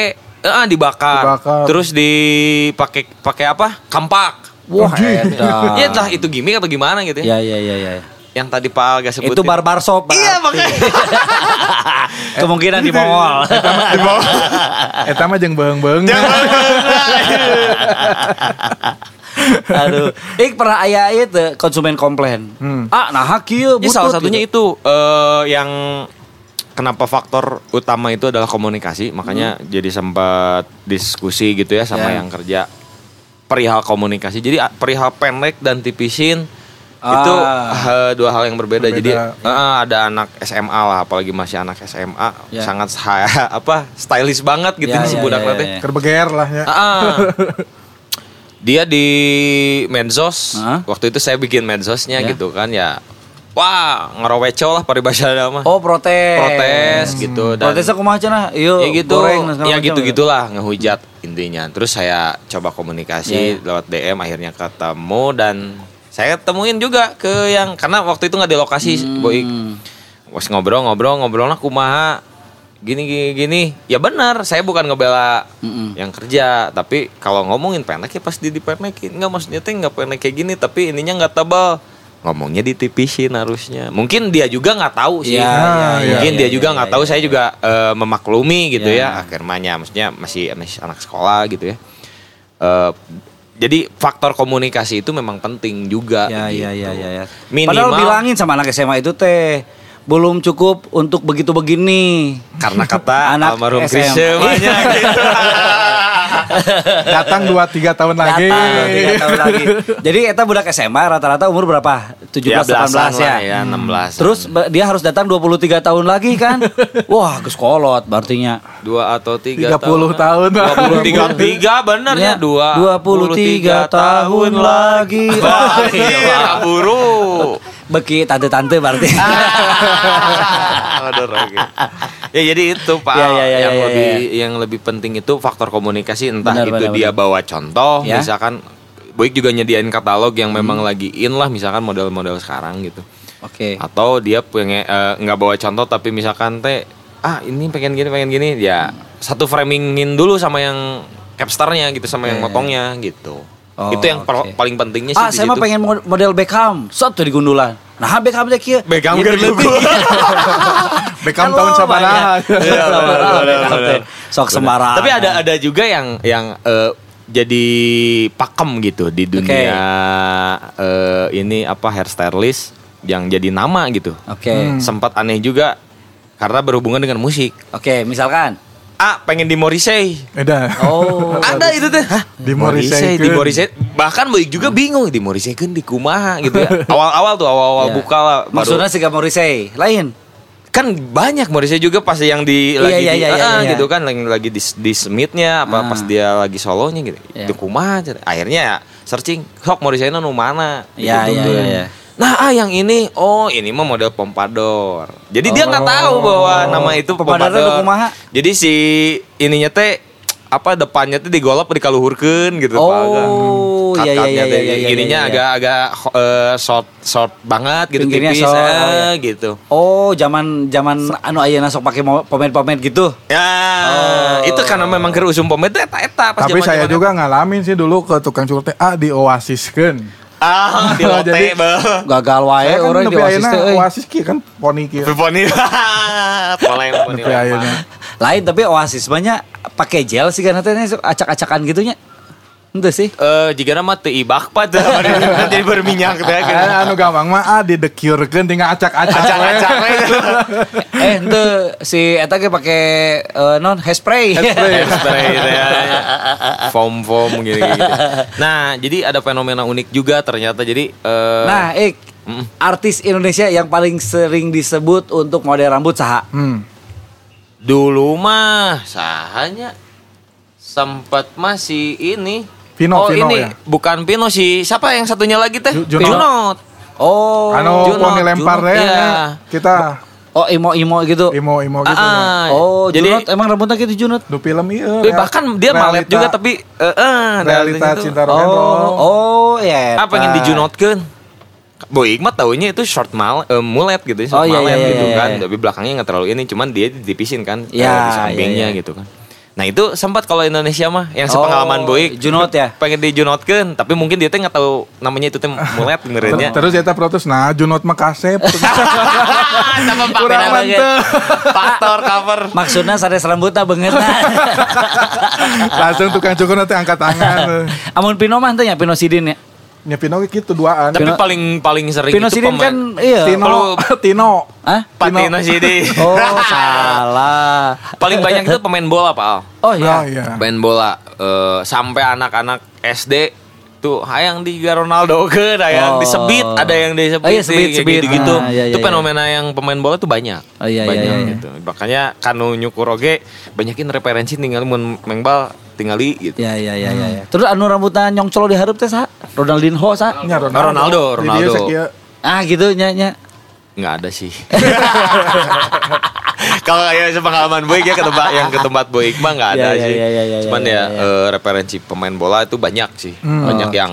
eh, dibakar. Dibakar. Terus dipakai pakai apa? Kampak. Wah, edan. Ya entah itu gimmick atau gimana gitu ya. Ya ya ya ya. Yang tadi Pak Alga sebutin. Itu barbershop. Iya makanya. Kemungkinan di Mongol. Eta mah jeung beung-beung. Aduh, ik pernah aya itu konsumen komplain. Hmm. Ah, nah kieu Ya, salah satunya gitu. itu eh, yang kenapa faktor utama itu adalah komunikasi, makanya jadi sempat diskusi gitu ya sama Hmm. Ya. yang kerja perihal komunikasi. Jadi a- perihal pendek dan tipisin itu Ah. eh, dua hal yang berbeda. Berbeda. Jadi eh, ada anak SMA lah, apalagi masih anak SMA, Ya. sangat apa stylish banget gitu Ya, si ya, budak ya, teh. ya. Kerbeger lah ya. Ah, ah. Dia di medsos. Hah? Waktu itu saya bikin medsosnya Ya. gitu kan ya. Wah, ngeroweco lah paribasa mah. Oh, protes. Protes gitu dan Protesnya kumaha cenah? Ieu ya gitu. goreng ya macam. gitu-gitulah ngehujat intinya. Terus saya coba komunikasi Ya. lewat DM akhirnya ketemu dan saya temuin juga ke yang karena waktu itu nggak di lokasi Hmm. boy. Was ngobrol-ngobrol ngobrolnya kumaha gini gini gini ya benar saya bukan ngebela Mm-mm. yang kerja tapi kalau ngomongin pendek ya pasti dipendekin nggak maksudnya teh nggak pendek kayak gini tapi ininya nggak tebal ngomongnya ditipisin harusnya mungkin dia juga nggak tahu sih Ya, ya, ya, mungkin ya, dia ya, juga ya, nggak ya, tahu ya. saya juga eh, memaklumi gitu Ya. ya akhirnya maksudnya masih masih anak sekolah gitu ya Eh, jadi faktor komunikasi itu memang penting juga Ya, gitu. ya, ya, ya, ya. Minimal- Padahal bilangin sama anak SMA itu teh belum cukup untuk begitu begini. karena kata Anak almarhum SMA. Krisya banyak gitu. Datang 2 3 tahun lagi. Datang tiga tahun lagi. Jadi eta budak SMA rata-rata umur berapa? 17 ya 18 belasan ya. ya 16 Terus dia harus datang 23 tahun lagi kan? Wah, geus kolot berartinya. dua atau tiga 30 tahun. dua puluh tiga tiga bener ya dua 23 tahun lagi. Wah, iya, buru Beki tante-tante berarti. Aduh, oke. ya jadi itu pak Ya, ya, ya, yang ya, ya, lebih yang lebih penting itu faktor komunikasi entah Benar, itu benar, dia benar. bawa contoh Ya. misalkan Boyk juga nyediain katalog yang memang lagi in lah misalkan model-model sekarang gitu Oke. atau dia pengen eh, nggak bawa contoh tapi misalkan teh ah ini pengen gini pengen gini ya satu framingin dulu sama yang capsternya gitu sama yang Ya, ya, motongnya gitu Oh, itu yang oke. paling pentingnya sih Ah, saya mah pengen mod- model Beckham. Sot tuh di gundulan. Nah, Beckham teh kieu. Beckham Ieu keur leutik. lugu. Beckham tahun sabaraha. ya. Iya, Sok sembarangan. Tapi ada ada juga yang yang eh, jadi pakem gitu di dunia eh, ini apa hairstylist yang jadi nama gitu. Oke. Sempat aneh juga karena berhubungan dengan musik. Oke, misalkan. Ah, pengen di Morrissey. Eda. Oh. Ada itu teh. Hah? Di Morrissey di. Morrissey. Bahkan Boy juga bingung di Morrissey kan di kumaha gitu ya. Awal-awal tuh awal-awal Ya. buka lah. baru- Maksudnya si Morrissey, lain. kan banyak Morrissey juga pas yang di Iya, lagi iya, di iya, iya, ah, iya. gitu kan lagi lagi di di Smithnya apa Ah. pas dia lagi solonya gitu Iya. itu kumaha akhirnya ya searching sok Morrissey nu mana Iya, gitu iya, tuh. iya, iya. Nah ah yang ini oh ini mah model pompadour jadi dia nggak Oh. tahu bahwa nama itu itu kumaha? jadi si ininya teh apa depannya tuh digolap dikaluhurkeun gitu Oh, iya, iya, iya, teh. iya, iya, ininya iya, iya. agak-agak eh, short short banget gitu Pinggirnya tipis short, eh, oh, iya. gitu. Oh, zaman zaman anu ayeuna sok pakai pomade-pomade gitu. Ya, Oh. itu karena memang keur usum pomade teh eta eta pas Tapi saya juga ngalamin sih dulu ke tukang cukur teh ah di Oasis kan. Ah di lote Jadi-. Gagal wae kan orang di nepi Oasis teh. euy. Oasis kieu kan poni kieu. Poni. Poleng poni. Lain tapi Oasis banyak pakai gel sih kan teh acak-acakan gitunya. Ente sih. Eh, jika nama teu ibak pa teh jadi berminyak teh kan. Kan anu gampang mah ah di dekiurkeun tinggal acak-acak. Acak-acak eh ente si eta ge pakai eh, non hairspray. Hairspray. Spray teh ya. Foam foam gitu, gitu. Nah, jadi ada fenomena unik juga ternyata. Jadi eh, nah, Ik, artis Indonesia yang paling sering disebut untuk model rambut saha? Hmm. dulu mah sahanya sempat masih ini. Pino, oh Pino ini ya? bukan Pino sih. Siapa yang satunya lagi teh? Ju- Junot. Junot. Oh, Anu Junot, poni lempar Junot, iya. nya. Kita oh imo-imo gitu. imo-imo gitu. Ah, ya. Oh, jadi Junot emang rambutnya gitu Junot. Du film iya. eh, bahkan dia malet realita- juga tapi eh eh, realita itu. cinta rock and Oh, oh ya. Ah pengen dijunotkeun. Boy Iqmat taunya itu short mal, eh, mulet gitu, short Oh, iya, malet iya, gitu iya, kan. iya. Tapi belakangnya nggak terlalu ini, cuman dia ditipisin kan eh, Iya, di sampingnya iya, iya. gitu kan. Nah itu sempat kalau Indonesia mah yang Oh, sepengalaman Boy Junot ya? pengen dijunotkeun, tapi mungkin dia teh nggak tahu namanya itu teh mulet benernya. Terus eta protes nah Junot mah kasep. Sama Pak Kurang mantep. Faktor cover. Maksudnya sanes rambutnya banget Langsung tukang cukur nanti angkat tangan. Amun Pino mah teh nya Pino Sidin ya. Nya Pino ge kitu duaan. Tapi Pino- paling paling sering Pino itu pemain- kan iya. Tino, Tino. Hah? Patino Sidi. Oh, salah. paling banyak itu pemain bola Pak Al. Oh Oh iya. iya. Main bola eh, sampai anak-anak SD tuh hayang di Ronaldo ke, ada yang Oh. disebit, ada yang disebit, Oh iya, sebit, sebit. gitu. Ah, iya, iya, itu iya. fenomena yang pemain bola tuh banyak. Oh, iya, banyak iya, iya. gitu. Makanya kanu nyukur oge banyakin referensi tinggal mun mengbal tinggali gitu. Ya ya ya ya. ya. Terus anu rambutnya nyongcol di hareup teh saha? Ronaldinho saha? Nya Ronaldo, dia Ronaldo. sakieu. Ah gitu nya nya. nggak ada sih. Kalau kayak pengalaman Boy ya ke tempat yang ke tempat Boy Iqbal nggak ada Ya, ya, sih. ya, ya, ya, Cuman ya, ya, ya. eh, referensi pemain bola itu banyak sih. Hmm. Banyak Oh, yang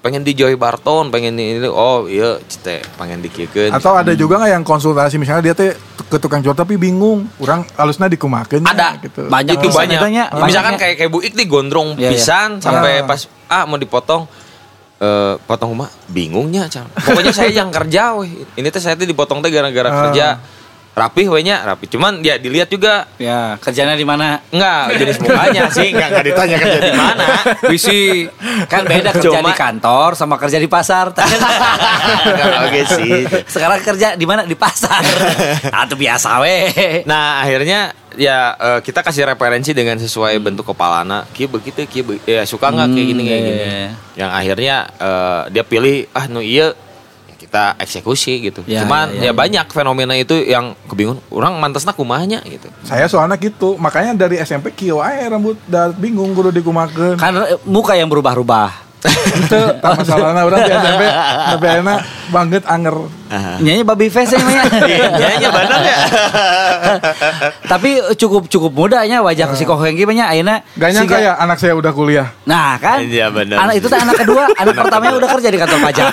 pengen di Joy Barton, pengen di ini oh iya cite pengen dikiekeun. Atau ada juga nggak yang konsultasi misalnya dia teh ke tukang cukur tapi bingung, orang halusnya dikumakeun ada gitu. Banyak itu pisan banyak. banyak Misalkan ya. kayak kayak Bu Ik nih gondrong Iya, iya. pisan sampai Ah. pas ah mau dipotong eh potong rumah bingungnya Cang. Pokoknya saya yang kerja weh. Ini teh saya tuh dipotong teh gara-gara Ah. kerja. Rapih we nya, rapi. Cuman ya dilihat juga Ya, kerjanya di mana? Enggak, jenis mukanya sih enggak enggak ditanya kerja di mana. Bisi kan beda kerja Cuma- di kantor sama kerja di pasar. Enggak oke sih. Sekarang kerja di mana? Di pasar. Atau biasa we. Nah, akhirnya ya eh, kita kasih referensi dengan sesuai bentuk kepalana. Kieu begitu, kieu be- ya suka nggak kayak gini kayak Hmm, gini. iya. Yang akhirnya eh, dia pilih ah nu iya ya kita eksekusi gitu. Ya, Cuman ya, ya, ya, banyak fenomena itu yang kebingungan orang mantesna kumahnya gitu. Saya soalnya gitu, makanya dari SMP kieu ae rambut da bingung kudu dikumakeun. Kan eh, muka yang berubah-ubah. Itu tak masalahna urang di SMP tapi enak banget anger. Nyanyi baby face ya Maya. Iya, iya benar ya. Tapi cukup cukup mudanya wajah si Koheng gimana ayeuna. Gak nyangka ya anak saya udah kuliah. Nah kan? Iya, benar. Anak itu teh anak kedua Anak pertamanya udah kerja di kantor pajak.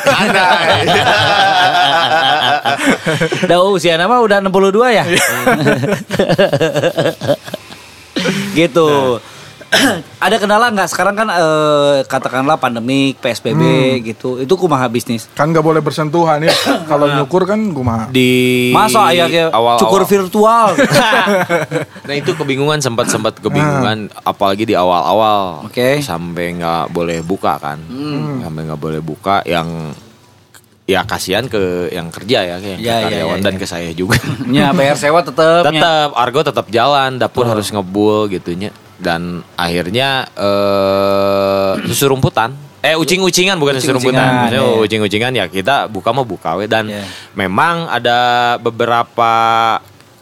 Udah usia nama udah 62 ya? Gitu Ada kendala nggak sekarang kan eh, katakanlah pandemik PSBB gitu itu kumaha bisnis Kan gak boleh bersentuhan ya. Kalau nyukur kan kumaha. Di masa ayah kayak awal cukur virtual nah itu kebingungan sempat sempat kebingungan apalagi di awal-awal Oke. sampai nggak boleh buka kan sampai nggak boleh buka yang ya kasihan ke yang kerja ya Ya, kayak ke ya, karyawan ya, dan ya. ke saya juga ya bayar sewa tetep nya. tetap argo tetap jalan dapur Oh. harus ngebul gitunya dan akhirnya eh susu rumputan eh ucing-ucingan bukan susu Ucing-ucingan, rumputan Maksudnya ya. ucing-ucingan ya kita buka mau buka we dan Ya. memang ada beberapa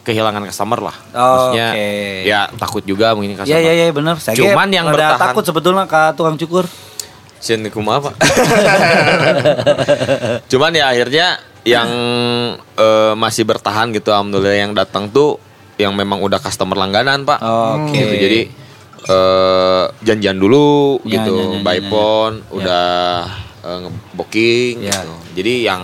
kehilangan customer lah Oh, maksudnya oke. ya takut juga mungkin customer Ya ya ya bener Saya Cuman yang bertahan- takut sebetulnya ke tukang cukur kumaha Pak? Cuman ya akhirnya yang eh, masih bertahan gitu alhamdulillah yang datang tuh yang memang udah customer langganan Pak. Oke. Gitu. Jadi eh janjian dulu Ya, gitu, ya, ya, ya, by ya, ya. phone, udah eh, nge-booking Ya. gitu. Jadi yang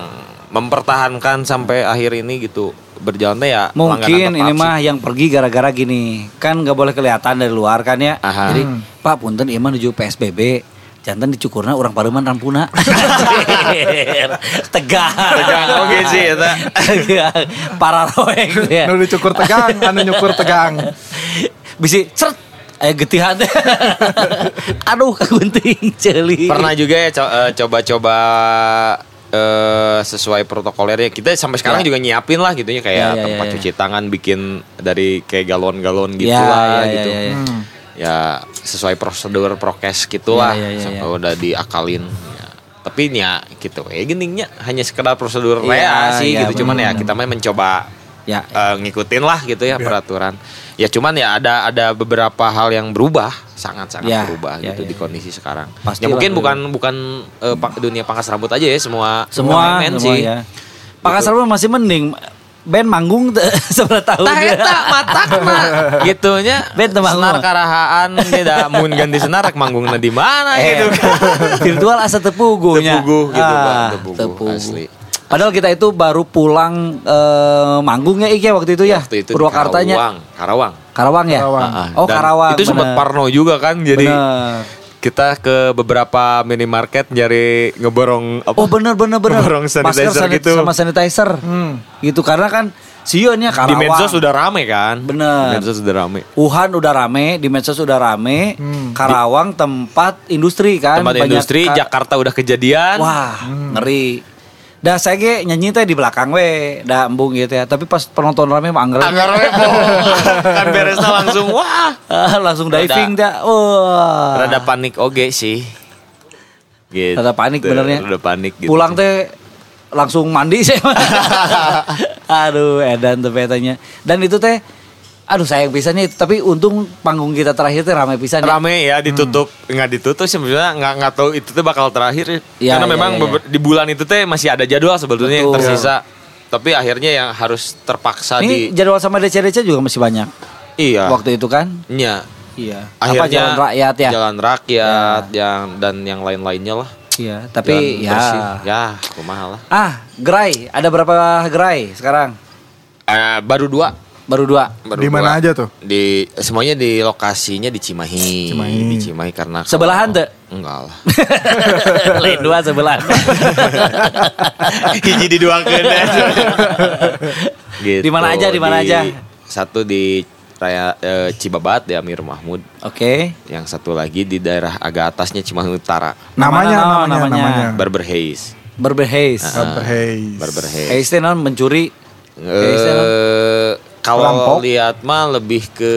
mempertahankan sampai akhir ini gitu berjalannya ya Mungkin ini mah sih. yang pergi gara-gara gini. Kan nggak boleh kelihatan dari luar kan ya. Aha. Jadi, Pak punten ieu mah menuju PSBB. Jantan dicukurna orang Pareman rampuna. Tegang. Tegang oke sih eta. Tegang. Pararoek ya. Nu dicukur tegang, anu nyukur tegang. Bisi cert Aya getihan. Aduh kagunting ceuli. Pernah juga ya co- eh, coba-coba eh sesuai protokolernya kita sampai sekarang Ya. juga nyiapin lah gitu ya kayak Ya, ya, tempat ya, ya. cuci tangan bikin dari kayak galon-galon gitu Ya, lah ya, ya, gitu. ya, ya. Hmm. Ya sesuai prosedur prokes gitulah Ya, ya, ya, sampai ya. udah diakalin. Ya. Tapi ya gitu ya geningnya hanya sekedar prosedur Ya, rea sih ya, gitu cuman ya kita mah mencoba Ya. eh, ngikutin lah gitu ya peraturan. Ya cuman ya ada ada beberapa hal yang berubah sangat-sangat Ya, berubah ya, gitu ya, di ya. kondisi sekarang. Pastilah, ya mungkin bukan bukan eh, pak- dunia pangkas rambut aja ya semua semua semua ya. Pak Kasar mah masih mending band manggung seberapa tahun. Tah eta matak mah gitunya. Bet teu manggung. senar karahaan beda mun ganti senar rek manggungna di mana Eh, gitu kan. virtual asa tepuguhnya. Tepuguh gitu, Bang. Ah, Tepuguh, tepuguh. asli. Padahal kita itu baru pulang eh, manggungnya Ike waktu itu ya. Waktu itu di Purwakartanya. Karawang, Karawang. Karawang ya? Karawang. Ah. Oh, Dan Karawang. Itu sempat parno juga kan jadi Bener. kita ke beberapa minimarket nyari ngeborong apa? Oh bener bener bener. Ngeborong sanitizer Masker, sanit- gitu. Sama sanitizer. Hmm. Gitu karena kan sionnya di Karawang. medsos sudah rame kan? Bener. Di medsos sudah rame. Wuhan udah rame, di medsos udah rame. Hmm. Karawang tempat industri kan. Tempat Banyak industri ka- Jakarta udah kejadian. Wah, ngeri. Dah saya ge nyanyi teh di belakang we, dah embung gitu ya. Tapi pas penonton rame mah anggar. Anggar we, kan beresnya langsung wah. Ah, langsung diving dah. Wah. Rada panik oge sih. Gitu. Rada panik benernya. Rada panik gitu. Pulang teh langsung mandi sih. aduh, edan tuh petanya. Dan itu teh aduh sayang pisannya itu tapi untung panggung kita terakhir teh ramai pisan ya. rame ya ditutup nggak ditutup sebenarnya nggak nggak tahu itu tuh bakal terakhir Iya, karena iya, memang iya, beber- di bulan itu teh masih ada jadwal sebetulnya yang Betul. tersisa tapi akhirnya yang harus terpaksa Ini di jadwal sama DC-DC juga masih banyak. iya Waktu itu kan? Iya. Iya. akhirnya Apa jalan rakyat ya? jalan rakyat yang dan yang lain-lainnya lah Iya, tapi Jalan ya. bersih. ya kumaha lah Ah, gerai. Ada berapa gerai sekarang? Eh, baru dua Baru dua. baru Di mana aja tuh? di semuanya di lokasinya di Cimahi Cimahi. di Cimahi karena Sebelahan tuh? enggak lah Lain dua sebelah. hiji di dua gitu. Di mana aja, di mana aja? Satu di Raya eh, Cibabat di Amir Mahmud. Oke. Yang satu lagi di daerah agak atasnya Cimahi Utara. Namanya, Nama- namanya, namanya. namanya. Barber Haze. Barber Hayes. Barber Haze. Haze teh non mencuri. Haze teh non. Eh, kalau lihat mah lebih ke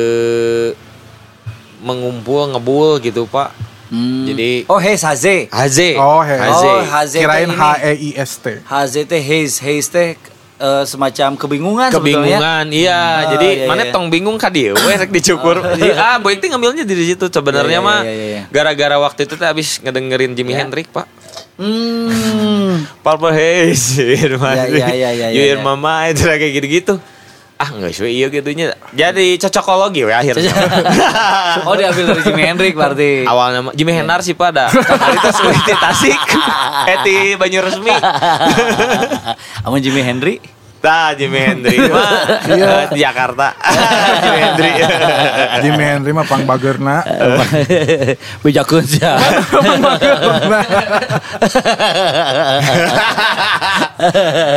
mengumpul ngebul gitu pak. Hmm. Jadi Oh, Haze Haze. Haze. Oh, Haze. Haze. Oh, Haze Kirain. H E I S T. Haze teh Haze. Haze teh eh, semacam kebingungan sebetulnya. kebingungan iya Ah, jadi iya, mana iya. tong bingung ka dieu we rek dicukur Jadi, ah boy teh ngambilnya di situ sebenarnya Iya, iya, mah iya, iya, iya. gara-gara waktu itu teh abis ngedengerin Jimi Iya. Hendrix pak Hmm. Purple Haze Iya, you iya, iya, iya, you hear iya. my mind kayak gitu-gitu ah nggak sih iya gitunya. Jadi cocokologi we akhirnya. Oh, diambil dari Jimi Hendrix berarti. awalnya Jimi Hendar sih pada itu sulit Tasik eti banyu resmi Amun Jimi Hendrix. Tah Jimi Hendrix mah Iya. di Jakarta Jimi Hendrix Jimi Henry mah pang bagerna. Bejakeun sia.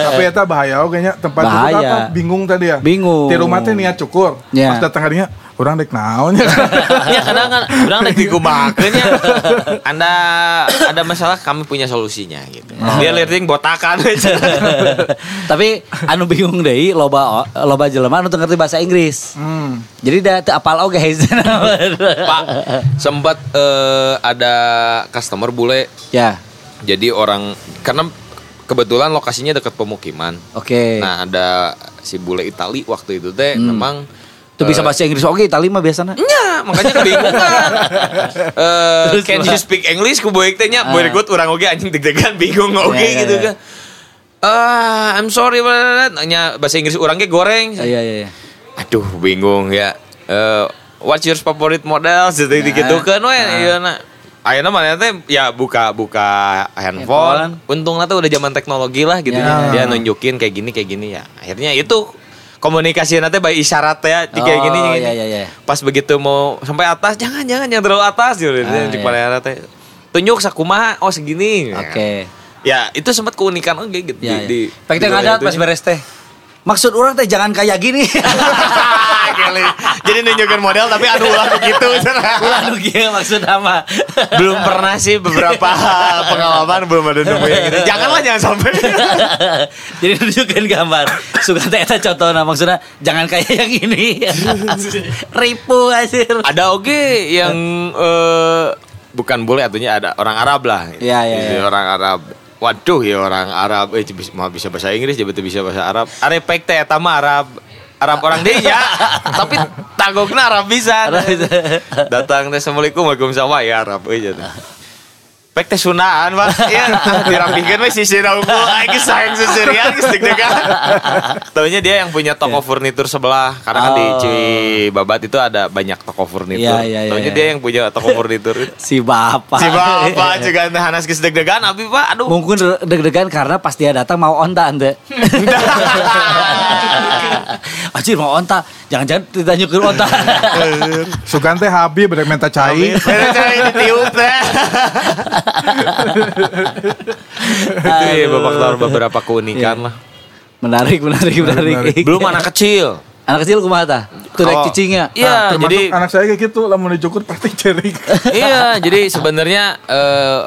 Tapi eta bahaya oge nya tempat Bahaya. apa? Bingung tadi ya. Bingung. Di rumah teh niat cukur. Ya. Pas datang harinya orang dek naon ya. ya kadang kan bilang nek digumakeun ya. Anda ada masalah kami punya solusinya gitu. Dia liatin botakan Tapi anu bingung deui loba loba jelema anu teu ngerti bahasa Inggris. Hmm. Jadi da teu apal oge Pak, sempat eh, ada customer bule. Ya. Jadi orang karena kebetulan lokasinya dekat pemukiman. Oke. Nah, ada si bule Itali waktu itu teh memang Tuh bisa eh, bahasa Inggris oke Itali mah biasana. Ya, makanya kebingungan. Eh, Terus can you speak English ku boy teh nya, Ah. urang oge anjing deg-degan bingung Ya, ya, gitu ya. kan. Ah, I'm sorry nanya bahasa Inggris urang ge goreng. Iya iya iya. Aduh, bingung ya. Eh what's your favorite model gitu gitu kan we iya na Ayeuna mana teh ya buka buka handphone. Untungnya tuh udah zaman teknologi lah gitu. Ya. Dia nunjukin kayak gini kayak gini ya. Akhirnya itu komunikasi nanti by isyarat ya di kayak Oh, gini gini. iya, iya, iya. Pas begitu mau sampai atas jangan jangan jangan terlalu atas gitu. Ah, Di iya. mana teh tunjuk sakumaha oh segini. Oke. Ya itu sempat keunikan oke gitu Ya, di, ya. Pek di teh ngadat itu. pas beres teh. Maksud orang teh jangan kayak gini. Kali. Jadi nunjukin model tapi aduh lah begitu. Ulah kieu maksud ama. belum pernah sih beberapa pengalaman belum ada nemu yang gitu. Janganlah jangan sampai. Jadi nunjukin gambar. Suka teh eta contohna maksudnya jangan kayak yang ini. Ripu anjir. ada oke yang eh, bukan boleh artinya ada orang Arab lah. Iya, iya, iya. Orang Arab. Waduh ya orang Arab eh bisa, bisa bahasa Inggris jadi bisa bahasa Arab. Arepek teh eta mah Arab Arab orang dia ya. Tapi tagokna Arab bisa. Datang teh Assalamualaikum Waalaikumsalam ya Arab euy jadi. Pek teh sunaan Pak. Ya, dirapihkeun we sisi unggul. Geus sayang seserian geus deg-degan. Taunya dia yang punya toko furnitur sebelah karena kan di Oh. Cibabat itu ada banyak toko furnitur. Iya, iya, iya, Taunya iya. dia yang punya toko furnitur. Si bapak. si bapak juga hanas geus deg-degan abi Pak. Aduh. Mungkin deg-degan karena pas dia datang mau onta ente. Anjir mau onta. Jangan-jangan ditanya ke onta. Sugan teh Habib berek menta cai. Beda cari ditiup teh. Itu ya babak beberapa keunikan lah. menarik, menarik, menarik. menarik. Belum anak kecil. Anak kecil kumaha tah? Tuh Kalau- cicingnya. Iya, Nah, jadi anak saya kayak gitu lah mau dicukur pasti cerik. iya, jadi sebenarnya eh,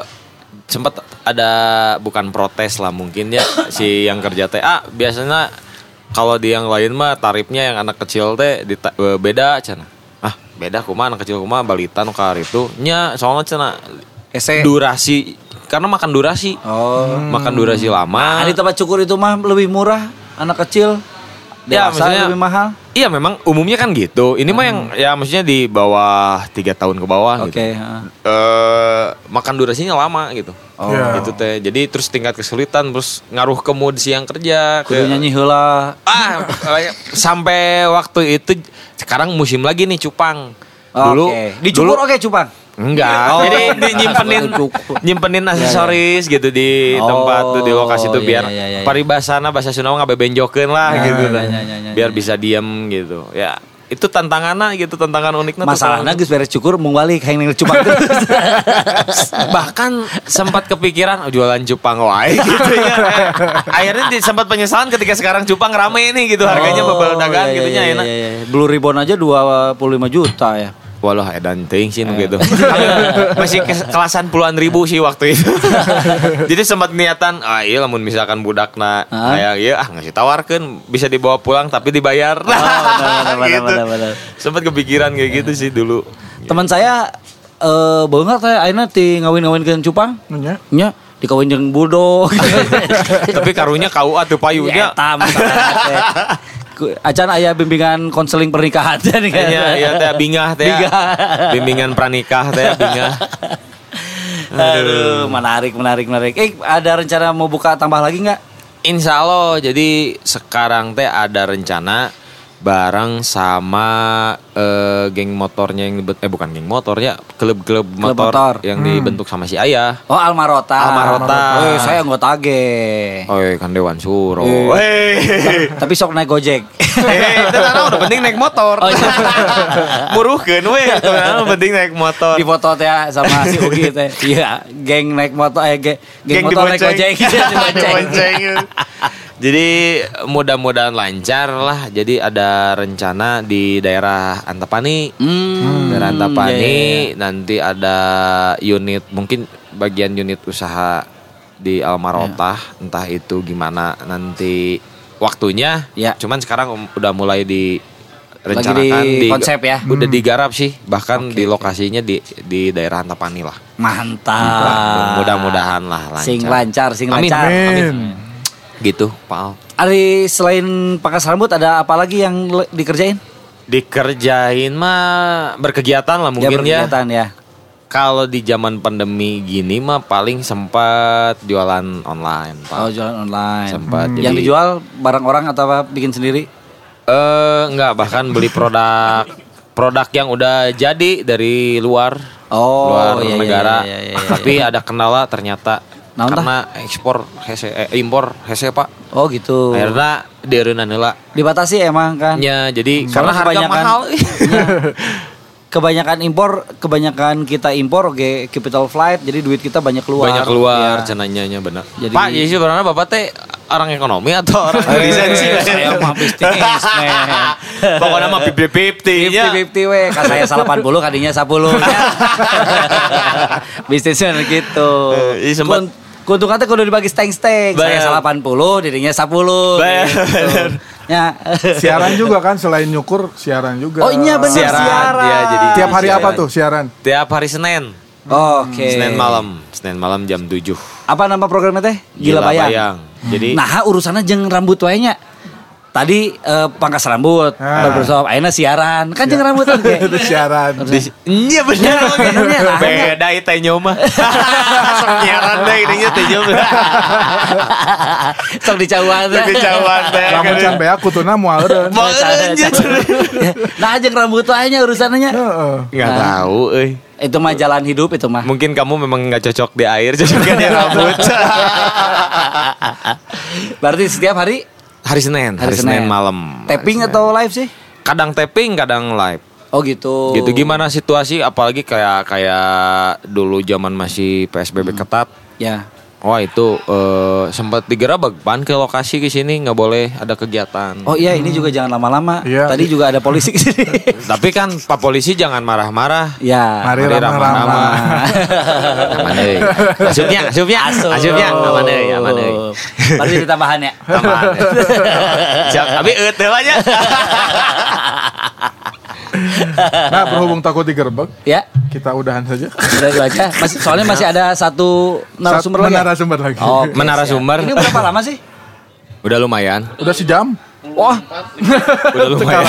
sempat ada bukan protes lah mungkin ya si yang kerja teh ah biasanya kalau di yang lain mah tarifnya yang anak kecil teh eh, beda cina ah beda kumaha anak kecil kumaha balita nu itu nya soalnya cina Ese. durasi karena makan durasi Oh. makan durasi lama Ah, di tempat cukur itu mah lebih murah anak kecil. Ya, Dewasa maksudnya- lebih mahal. Iya memang umumnya kan gitu. Ini mah yang ya maksudnya di bawah tiga tahun ke bawah Oke, gitu. heeh. Eh, makan durasinya lama gitu. Oh. Ya. Itu teh. Jadi terus tingkat kesulitan terus ngaruh ke mood si yang kerja. Kudu ke- nyanyi heula. Ah, sampai waktu itu sekarang musim lagi nih cupang. Oh, Dulu Oke. Dicukur oke cupang. Enggak, Oh. jadi di- nyimpenin nyimpenin aksesoris gitu di Oh, tempat tuh di lokasi tuh iya, biar iya, iya, iya. paribasana bahasa Sunda mah ngabebenjokeun lah Iya, gitu. iya, iya, iya, iya, biar iya. bisa diem gitu. Ya, itu tantangannya gitu, tantangan uniknya Masalahnya geus beres cukur mau balik hayang cupang terus. bahkan sempat kepikiran oh, jualan cupang wae gitu ya. Akhirnya sempat penyesalan ketika sekarang cupang rame nih gitu harganya Oh, bebel dagang iya, gitunya iya, enak. iya, iya. Blue Ribbon aja 25 juta ya. Walah edan teuing sih nu Eh. gitu. Masih ke- kelasan puluhan ribu sih waktu itu. Jadi sempat niatan ah iya lamun misalkan budakna kayak iya ah ngasih tawarkan bisa dibawa pulang tapi dibayar. Oh, benar, benar, gitu. benar. Sempat kepikiran kayak gitu sih dulu. Teman saya eh banget saya akhirnya ti ngawin-ngawinkeun cupang. Nya. Nya dikawin jeung bulldog. tapi karunya kau atuh payunya. Ya, tam, Ku- Acan aya bimbingan konseling pernikahan nih kan. Iya, iya teh bingah teh. Bingah. Bimbingan pranikah teh bingah. Aduh, menarik, menarik, menarik. Eh, ada rencana mau buka tambah lagi nggak? Insya Allah jadi sekarang teh ada rencana bareng sama eh, geng motornya yang eh bukan geng motornya klub-klub motor, motor. yang dibentuk sama si ayah Oh, Almarota. Almarota. Eh, saya anggota ge. oh iya, kan Dewan Suro Eh. Tapi sok naik Gojek. Eh, itu udah penting naik motor. Oh, iya. Muruhkeun we, itu penting naik motor. Di foto teh sama si Ugi teh. Iya, geng naik motor eh ge- geng, motor naik Gojek Dibonceng. Jadi mudah-mudahan lancar lah. Jadi ada rencana di daerah Antapani. Hmm. Daerah Antapani iya, iya, iya. nanti ada unit mungkin bagian unit usaha di Almarotah Iya. entah itu gimana nanti waktunya. Ya. Cuman sekarang um- udah mulai di Lagi rencanakan di konsep ya? Udah digarap sih bahkan Oke, di lokasinya di di daerah Antapani lah. Mantap. Mudah-mudahan lah lancar. Sing lancar, sing Amin. lancar. Amin. Gitu, Pak Al. Ari selain pangkas rambut ada apa lagi yang dikerjain? Dikerjain mah berkegiatan lah mungkin ya. berkegiatan ya. Kalau di zaman pandemi gini mah paling sempat jualan online, Pak. Oh jualan online. Sempat, Yang jadi- dijual barang orang atau apa bikin sendiri? Eh enggak bahkan beli produk produk yang udah jadi dari luar Oh, luar iya, iya, negara iya, iya, iya, tapi ada kendala ternyata Tah? karena ekspor hese eh, impor hese pak Oh gitu. akhirnya dieureunana heula Dibatasi emang kan. nya jadi Karena karena harga kebanyakan- mahal Iya. kebanyakan impor, kebanyakan kita impor oke capital flight, jadi duit kita banyak keluar. banyak keluar Iya. cenanya nya bener Jadi- pak jadi sebenarnya bapak teh orang ekonomi atau orang Eh, lisensi saya mah bisnis, pokoknya mah fifty fifty nya 50-50 we, kan saya 80 kadinya 10 Bisnisnya gitu Eh, Keuntungan teh kudu dibagi steng-steng Saya Bayar. 80, dirinya 10 Bayar, gitu. bener. Ya. Siaran juga kan selain nyukur siaran juga. Oh iya bener Siaran, siaran, iya, jadi- Tiap hari Siaran. apa tuh siaran? tiap hari Senin Oke Senin malam Senin malam jam 7 Apa nama programnya teh? Gila, Bayang, jadi Nah urusannya jeng rambut wae nya Tadi eh, pangkas rambut Ah. Barbershop Akhirnya siaran. Kan jeng rambut kan Itu siaran. Di- Iya bener. Benernya, nah, Beda itu nyoma. Siaran deh ininya teh nyoma. Sok Tapi jauhan teh Lamun can bea kutuna moal eureun. Mau aja Nah jeng rambut wae nya urusannya. Heeh. Nggak tahu eh Itu mah jalan hidup itu mah. Mungkin kamu memang nggak cocok di air Cocoknya di rambut. Berarti setiap hari Hari Senin Hari, Senin. malam tapping Hari Senin. atau live sih? Kadang tapping kadang live Oh gitu. Gitu gimana situasi apalagi kayak kayak dulu zaman masih PSBB ketat Ya. Wah itu eh, sempat digerebek pan ke lokasi ke sini nggak boleh ada kegiatan. Oh iya ini juga jangan lama-lama. Iya. Tadi juga ada polisi ke sini. Tapi kan Pak Polisi jangan marah-marah. ya. Mari Mari ramah-ramah. Aman. Asupnya, asupnya, Asup. asupnya aman deui, aman deui. Berarti ditambahan ya. Tambahan. Siap, tapi teh aja. Nah berhubung takut digerebek, ya. kita udahan saja. Udah itu aja. Masih, soalnya masih ada satu narasumber lagi. ya? Narasumber lagi. Oh, Menara siap. sumber. Ini berapa lama sih? Udah lumayan. Udah sejam. Wah, Udah lumayan.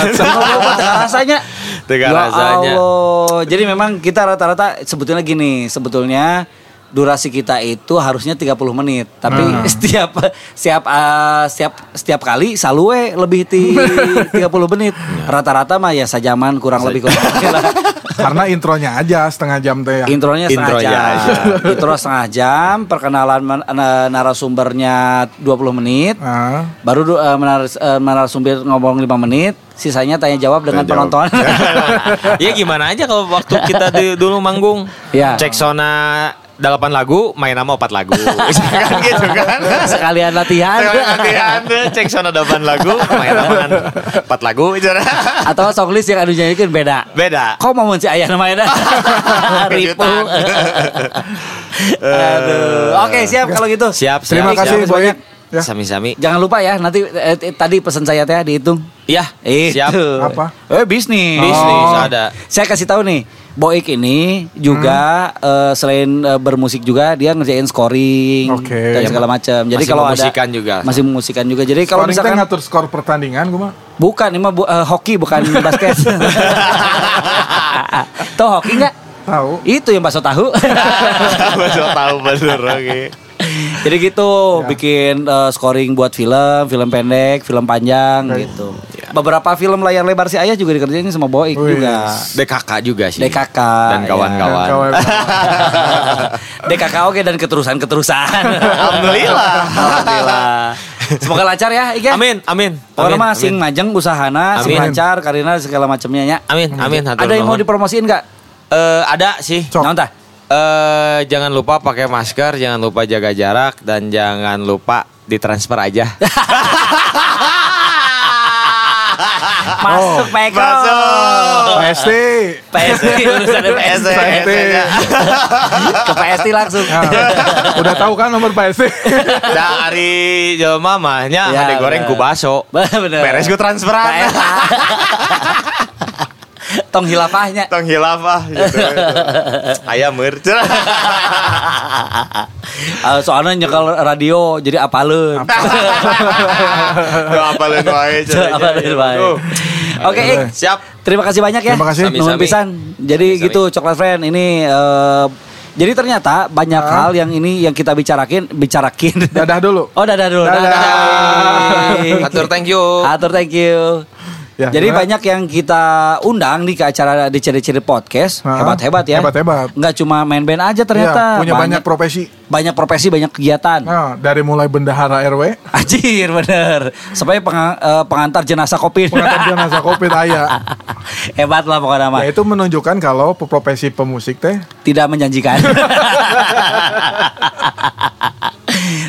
Rasanya? Tengah Ya rasanya. Allah. Jadi memang kita rata-rata sebetulnya gini, sebetulnya durasi kita itu harusnya 30 menit, tapi Hmm. setiap setiap uh, setiap setiap kali selalu we lebih ti 30 menit. Rata-rata mah ya sajaman kurang lebih kurang lebih lah. Karena intronya aja setengah jam teh ya. Intronya setengah Intronya jam. aja. Intro setengah jam, perkenalan na- narasumbernya 20 menit. Ah. Baru eh, menar- eh, narasumber ngomong 5 menit, sisanya tanya jawab dengan Tanya jawab. penonton. Ya gimana aja kalau waktu kita di- dulu manggung. Ya. Cek sona 8 lagu, main nama 4 lagu. kan gitu kan. Sekalian latihan. Sekalian latihan cek sana 8 lagu, main nama 4 lagu. Atau song list yang anu nyanyikan beda. Beda. Kok mau si ayah namanya. Kejutan. Aduh. Oke, siap kalau gitu. Siap, siap. Terima kasih siap. Boy. Ya. Sami-sami. Jangan lupa ya, nanti eh, eh, tadi pesan saya teh dihitung. Iya, siap. Itu. Apa? Eh bisnis. Bisnis Oh. ada. Saya kasih tahu nih, Boik ini juga eh, selain eh, bermusik juga dia ngerjain scoring Oke. dan segala macam. Jadi kalau ada juga. masih memusikan juga. Jadi kalau misalkan ngatur skor pertandingan gue mah. bukan ini mah bu- eh, hoki bukan basket. Tahu hoki nggak? Tahu. Itu yang bakso tahu. Masuk tahu bener oke. Jadi gitu, Ya. bikin eh, scoring buat film, film pendek, film panjang Baik. gitu. Beberapa film layar lebar si Ayah juga dikerjain sama Boik Wih. juga. DKK juga sih. DKK dan ya. kawan-kawan. Kawan. DKK oke dan keterusan-keterusan. Alhamdulillah. Alhamdulillah. Semoga lancar ya, Ika. Amin, amin. Pokoknya mah sing amin. majeng usahana, sing lancar karena segala macamnya ya. Amin, amin. hatur Ada yang mau dipromosiin nggak? Eh, ada sih. Cok. Naon tah? Eh, jangan lupa pakai masker, jangan lupa jaga jarak dan jangan lupa ditransfer aja. Masuk Peko. Pasti. PST urusan PST. PST. Ke PST langsung. Nah, udah tahu kan nomor PST? Nah, hari jelema mahnya Ya, ada goreng bener. ku baso. Bener. Beres ku transferan. Tong hilafahnya. Tong hilafah gitu. Ayam merc. Eh, soalnya nyekel radio jadi apalin wae Apaleun wae. Tuh. Oke. Siap. Terima kasih banyak ya. Terima kasih. Nuhun pisan. Jadi Sami-sami. gitu Coklat Friend ini eh, jadi ternyata banyak hal yang ini yang kita bicarakin bicarakin. Dadah dulu. Oh dadah dulu. Dadah. Dadah. Atur thank you. Atur thank you. Ya, Jadi gimana? banyak yang kita undang nih ke acara DC-DC podcast. Ah, Hebat-hebat ya. hebat-hebat. Nggak cuma main band aja Iya, ternyata. punya banyak profesi. banyak profesi, banyak kegiatan. Nah, dari mulai bendahara RW, Anjir bener Supaya penga- eh, pengantar jenazah covid pengantar jenazah Covid aya. Hebat lah pokoknya mah Ya itu menunjukkan kalau profesi pemusik teh Tidak menjanjikan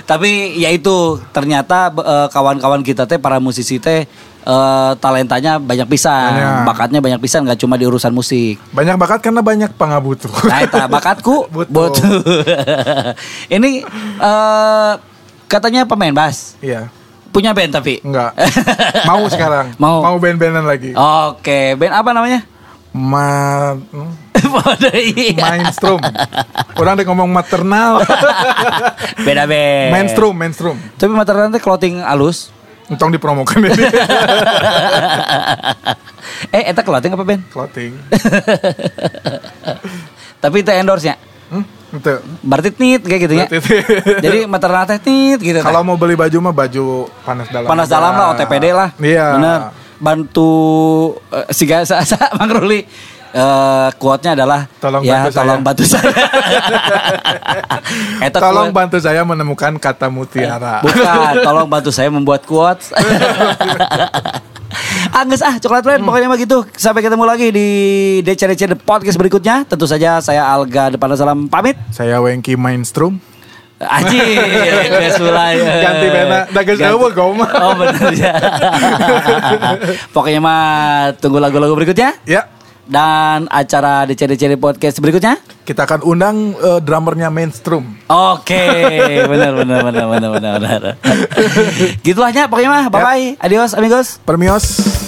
Tapi ya itu Ternyata eh, kawan-kawan kita teh Para musisi teh eh, Talentanya banyak pisan Banyak. Bakatnya banyak pisan Gak cuma di urusan musik banyak bakat karena banyak pangabutuh. Nah eta bakatku Betul. Betul. Ini eh, Katanya pemain bass Iya, Punya band tapi enggak. Mau sekarang. Mau. Mau band-bandan lagi. Oke band apa namanya? Ma iya. mainstream. Orang deh ngomong maternal. Beda band. mainstream, mainstream. Tapi maternal teh clothing alus. Untung dipromokan ini. eh, eta clothing apa band? Clothing. Tapi itu endorse nya. Hmm, itu. Berarti nit kayak gitu ya. Itu. Jadi maternal teh nit gitu. teh. Kalau mau beli baju mah baju panas dalam. panas dalam lah OTPD lah. Iya. Bener. Bantu uh, si gasa Mang Ruli. Eh, quote-nya adalah Tolong ya bantu tolong saya." bantu saya. Eta Tolong quote- bantu saya menemukan kata mutiara. Bukan, tolong bantu saya membuat quotes. Angges ah coklat friend pokoknya mah gitu. Sampai ketemu lagi di DCDC The Podcast berikutnya. Tentu saja saya Alga Depan Salam pamit. Saya Wengki Mainstream. Anjir, geus mulai. Ganti bena. Da geus eueuh mah. Oh benar ya. Pokoknya mah tunggu lagu-lagu berikutnya Ya, dan acara DCDC Podcast berikutnya. kita akan undang eh, drummernya Mainstream. Oke, benar benar benar benar benar benar. Gitulah ya, pokoknya mah. Bye bye. Adios amigos. Permios.